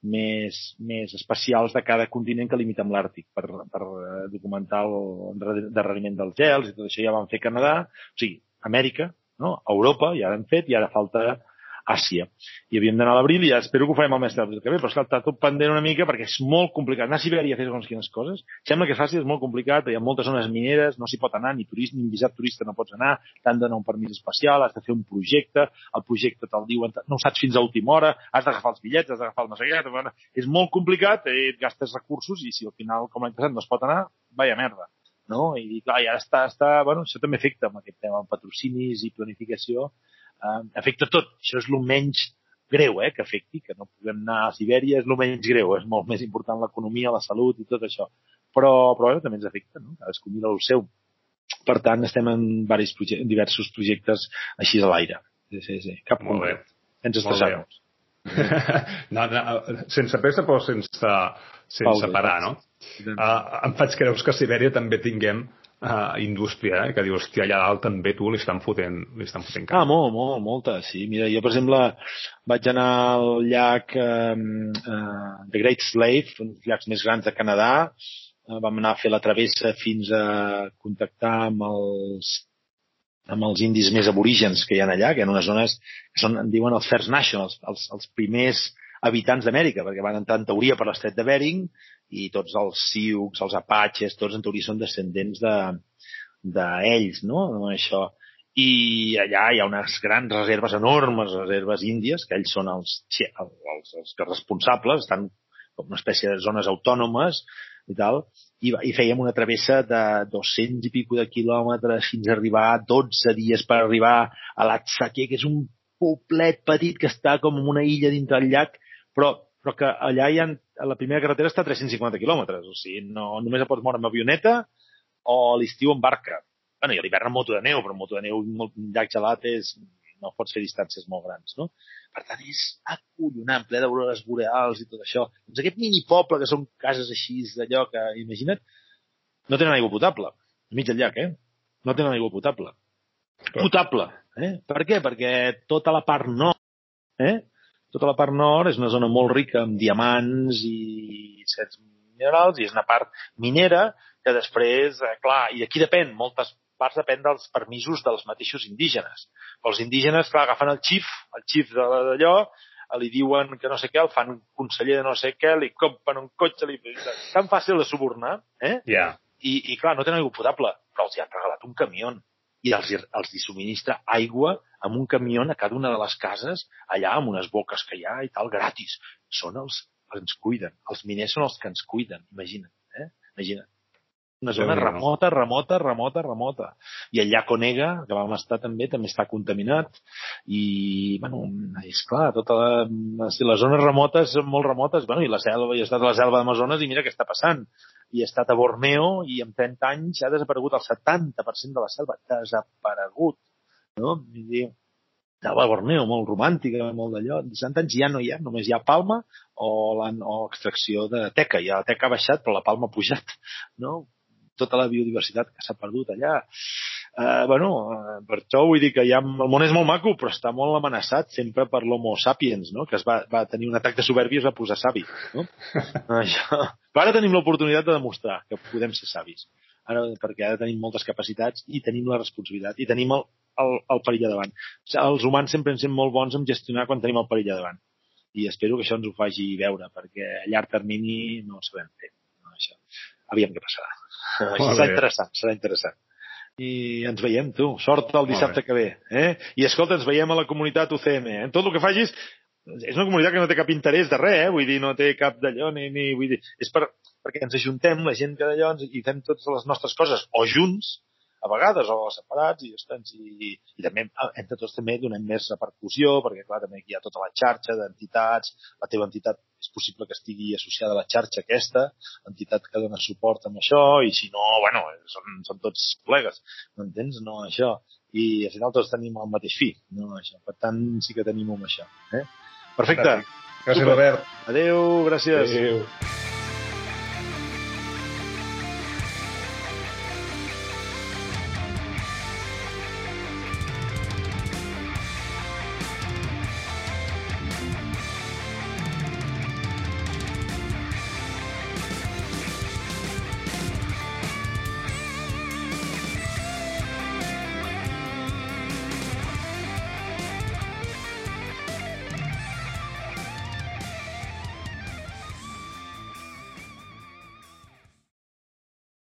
més, més especials de cada continent que limita amb l'Àrtic per, per eh, documentar el darreriment dels gels i tot això ja vam fer Canadà, o sigui, Amèrica, no? Europa ja l'hem fet i ara falta Àsia. I havíem d'anar a l'abril i ja espero que ho farem el mes d'abril que ve, però esclar, està tot pendent una mica perquè és molt complicat. Anar a Sibèria a fer segons quines coses, sembla que és fàcil, és molt complicat, hi ha moltes zones mineres, no s'hi pot anar, ni turisme, ni visat turista no pots anar, t'han d'anar un permís especial, has de fer un projecte, el projecte te'l diuen, no ho saps fins a última hora, has d'agafar els bitllets, has d'agafar el no sé què, és molt complicat, eh, et gastes recursos i si al final, com l'any passat, no es pot anar, vaya merda no? I clar, ja està, està, bueno, això també afecta amb aquest tema, patrocinis i planificació, eh, afecta tot. Això és el menys greu eh, que afecti, que no puguem anar a Sibèria és el menys greu, és molt més important l'economia, la salut i tot això. Però, però bueno, també ens afecta, no? Cadascú mira el seu. Per tant, estem en, diversos projectes, diversos projectes així a l'aire. Sí, sí, sí. Cap molt bé. Sense estressar-nos. no, no, sense pressa però sense, sense parar, no? Uh, em faig creus que a Sibèria també tinguem uh, indústria, eh? que dius, hòstia, allà dalt també tu li estan fotent, li estan fotent Ah, molt, molt, molta, sí. Mira, jo, per exemple, vaig anar al llac uh, uh, The Great Slave, un dels llacs més grans de Canadà, uh, vam anar a fer la travessa fins a contactar amb els amb els indis més aborígens que hi ha allà, que hi ha unes zones que són, en diuen els First Nationals, els, els primers habitants d'Amèrica, perquè van entrar en teoria per l'estret de Bering i tots els Sioux, els Apaches, tots en teoria són descendents d'ells, de, no? Això. I allà hi ha unes grans reserves, enormes reserves índies, que ells són els, els, els, els responsables, estan com una espècie de zones autònomes i tal, i, i fèiem una travessa de 200 i pico de quilòmetres fins a arribar 12 dies per arribar a l'Atsake, que és un poblet petit que està com en una illa dintre del llac, però però que allà hi ha, la primera carretera està a 350 quilòmetres, o sigui, no, només et pots moure amb avioneta o a l'estiu en barca. bueno, i a l'hivern amb moto de neu, però amb moto de neu un llac gelat és, no pots fer distàncies molt grans, no? Per tant, és acollonant, ple d'aurores boreals i tot això. Doncs aquest mini poble, que són cases així d'allò que, imagina't, no tenen aigua potable, mig del llac, eh? No tenen aigua potable. Potable, eh? Per què? Perquè tota la part nord, eh? Tota la part nord és una zona molt rica amb diamants i certs minerals i és una part minera que després, eh, clar, i aquí depèn, moltes parts depèn dels permisos dels mateixos indígenes. Els indígenes, clar, agafen el xif, el xif d'allò, li diuen que no sé què, el fan conseller de no sé què, li compren un cotxe, li... tan fàcil de subornar, eh? Yeah. I, I, clar, no tenen aigua potable, però els hi han regalat un camió i els, els hi subministra aigua amb un camió a cada una de les cases, allà amb unes boques que hi ha i tal, gratis. Són els que ens cuiden. Els miners són els que ens cuiden, imagina't. Eh? Imagina't. Una zona sí, remota, remota, remota, remota. I el llac Onega, que vam estar també, també està contaminat. I, bueno, és clar, tota la, les zones remotes són molt remotes. Bueno, i la selva, i he estat a la selva d'Amazones i mira què està passant i he estat a Borneo i en 30 anys ha desaparegut el 70% de la selva. Desaparegut. No? Vull dir, selva a Borneo, molt romàntica, molt d'allò. En 60 anys ja no hi ha, només hi ha palma o, la, o extracció de teca. Ja la teca ha baixat, però la palma ha pujat. No? Tota la biodiversitat que s'ha perdut allà. Uh, bueno, uh, per això vull dir que ja, el món és molt maco, però està molt amenaçat sempre per l'homo sapiens, no? que es va, va tenir un atac de soberbia i es va posar savi. No? això. Ara tenim l'oportunitat de demostrar que podem ser savis. ara, perquè ara tenim moltes capacitats i tenim la responsabilitat i tenim el, el, el perill a davant. Els humans sempre ens som molt bons en gestionar quan tenim el perill a davant i espero que això ens ho faci veure, perquè a llarg termini no ho sabem fer. No, això. Aviam què passarà. serà interessant, serà interessant. I ens veiem, tu. Sort el dissabte que ve. Eh? I escolta, ens veiem a la comunitat UCM. Eh? Tot el que facis és una comunitat que no té cap interès de res, eh? vull dir, no té cap d'allò, ni, ni, vull dir, és per, perquè ens ajuntem, la gent que d'allò, i fem totes les nostres coses, o junts, a vegades, o separats, i, ostres, i, i també, entre tots també donem més repercussió, perquè clar, també hi ha tota la xarxa d'entitats, la teva entitat és possible que estigui associada a la xarxa aquesta, entitat que dona suport amb això, i si no, bueno, són, són tots col·legues, m'entens? No, això. I al final tots tenim el mateix fi, no, això. Per tant, sí que tenim amb això. Eh? Perfecte. Gràcies, Gràcies Robert. Adéu, gràcies. Adéu.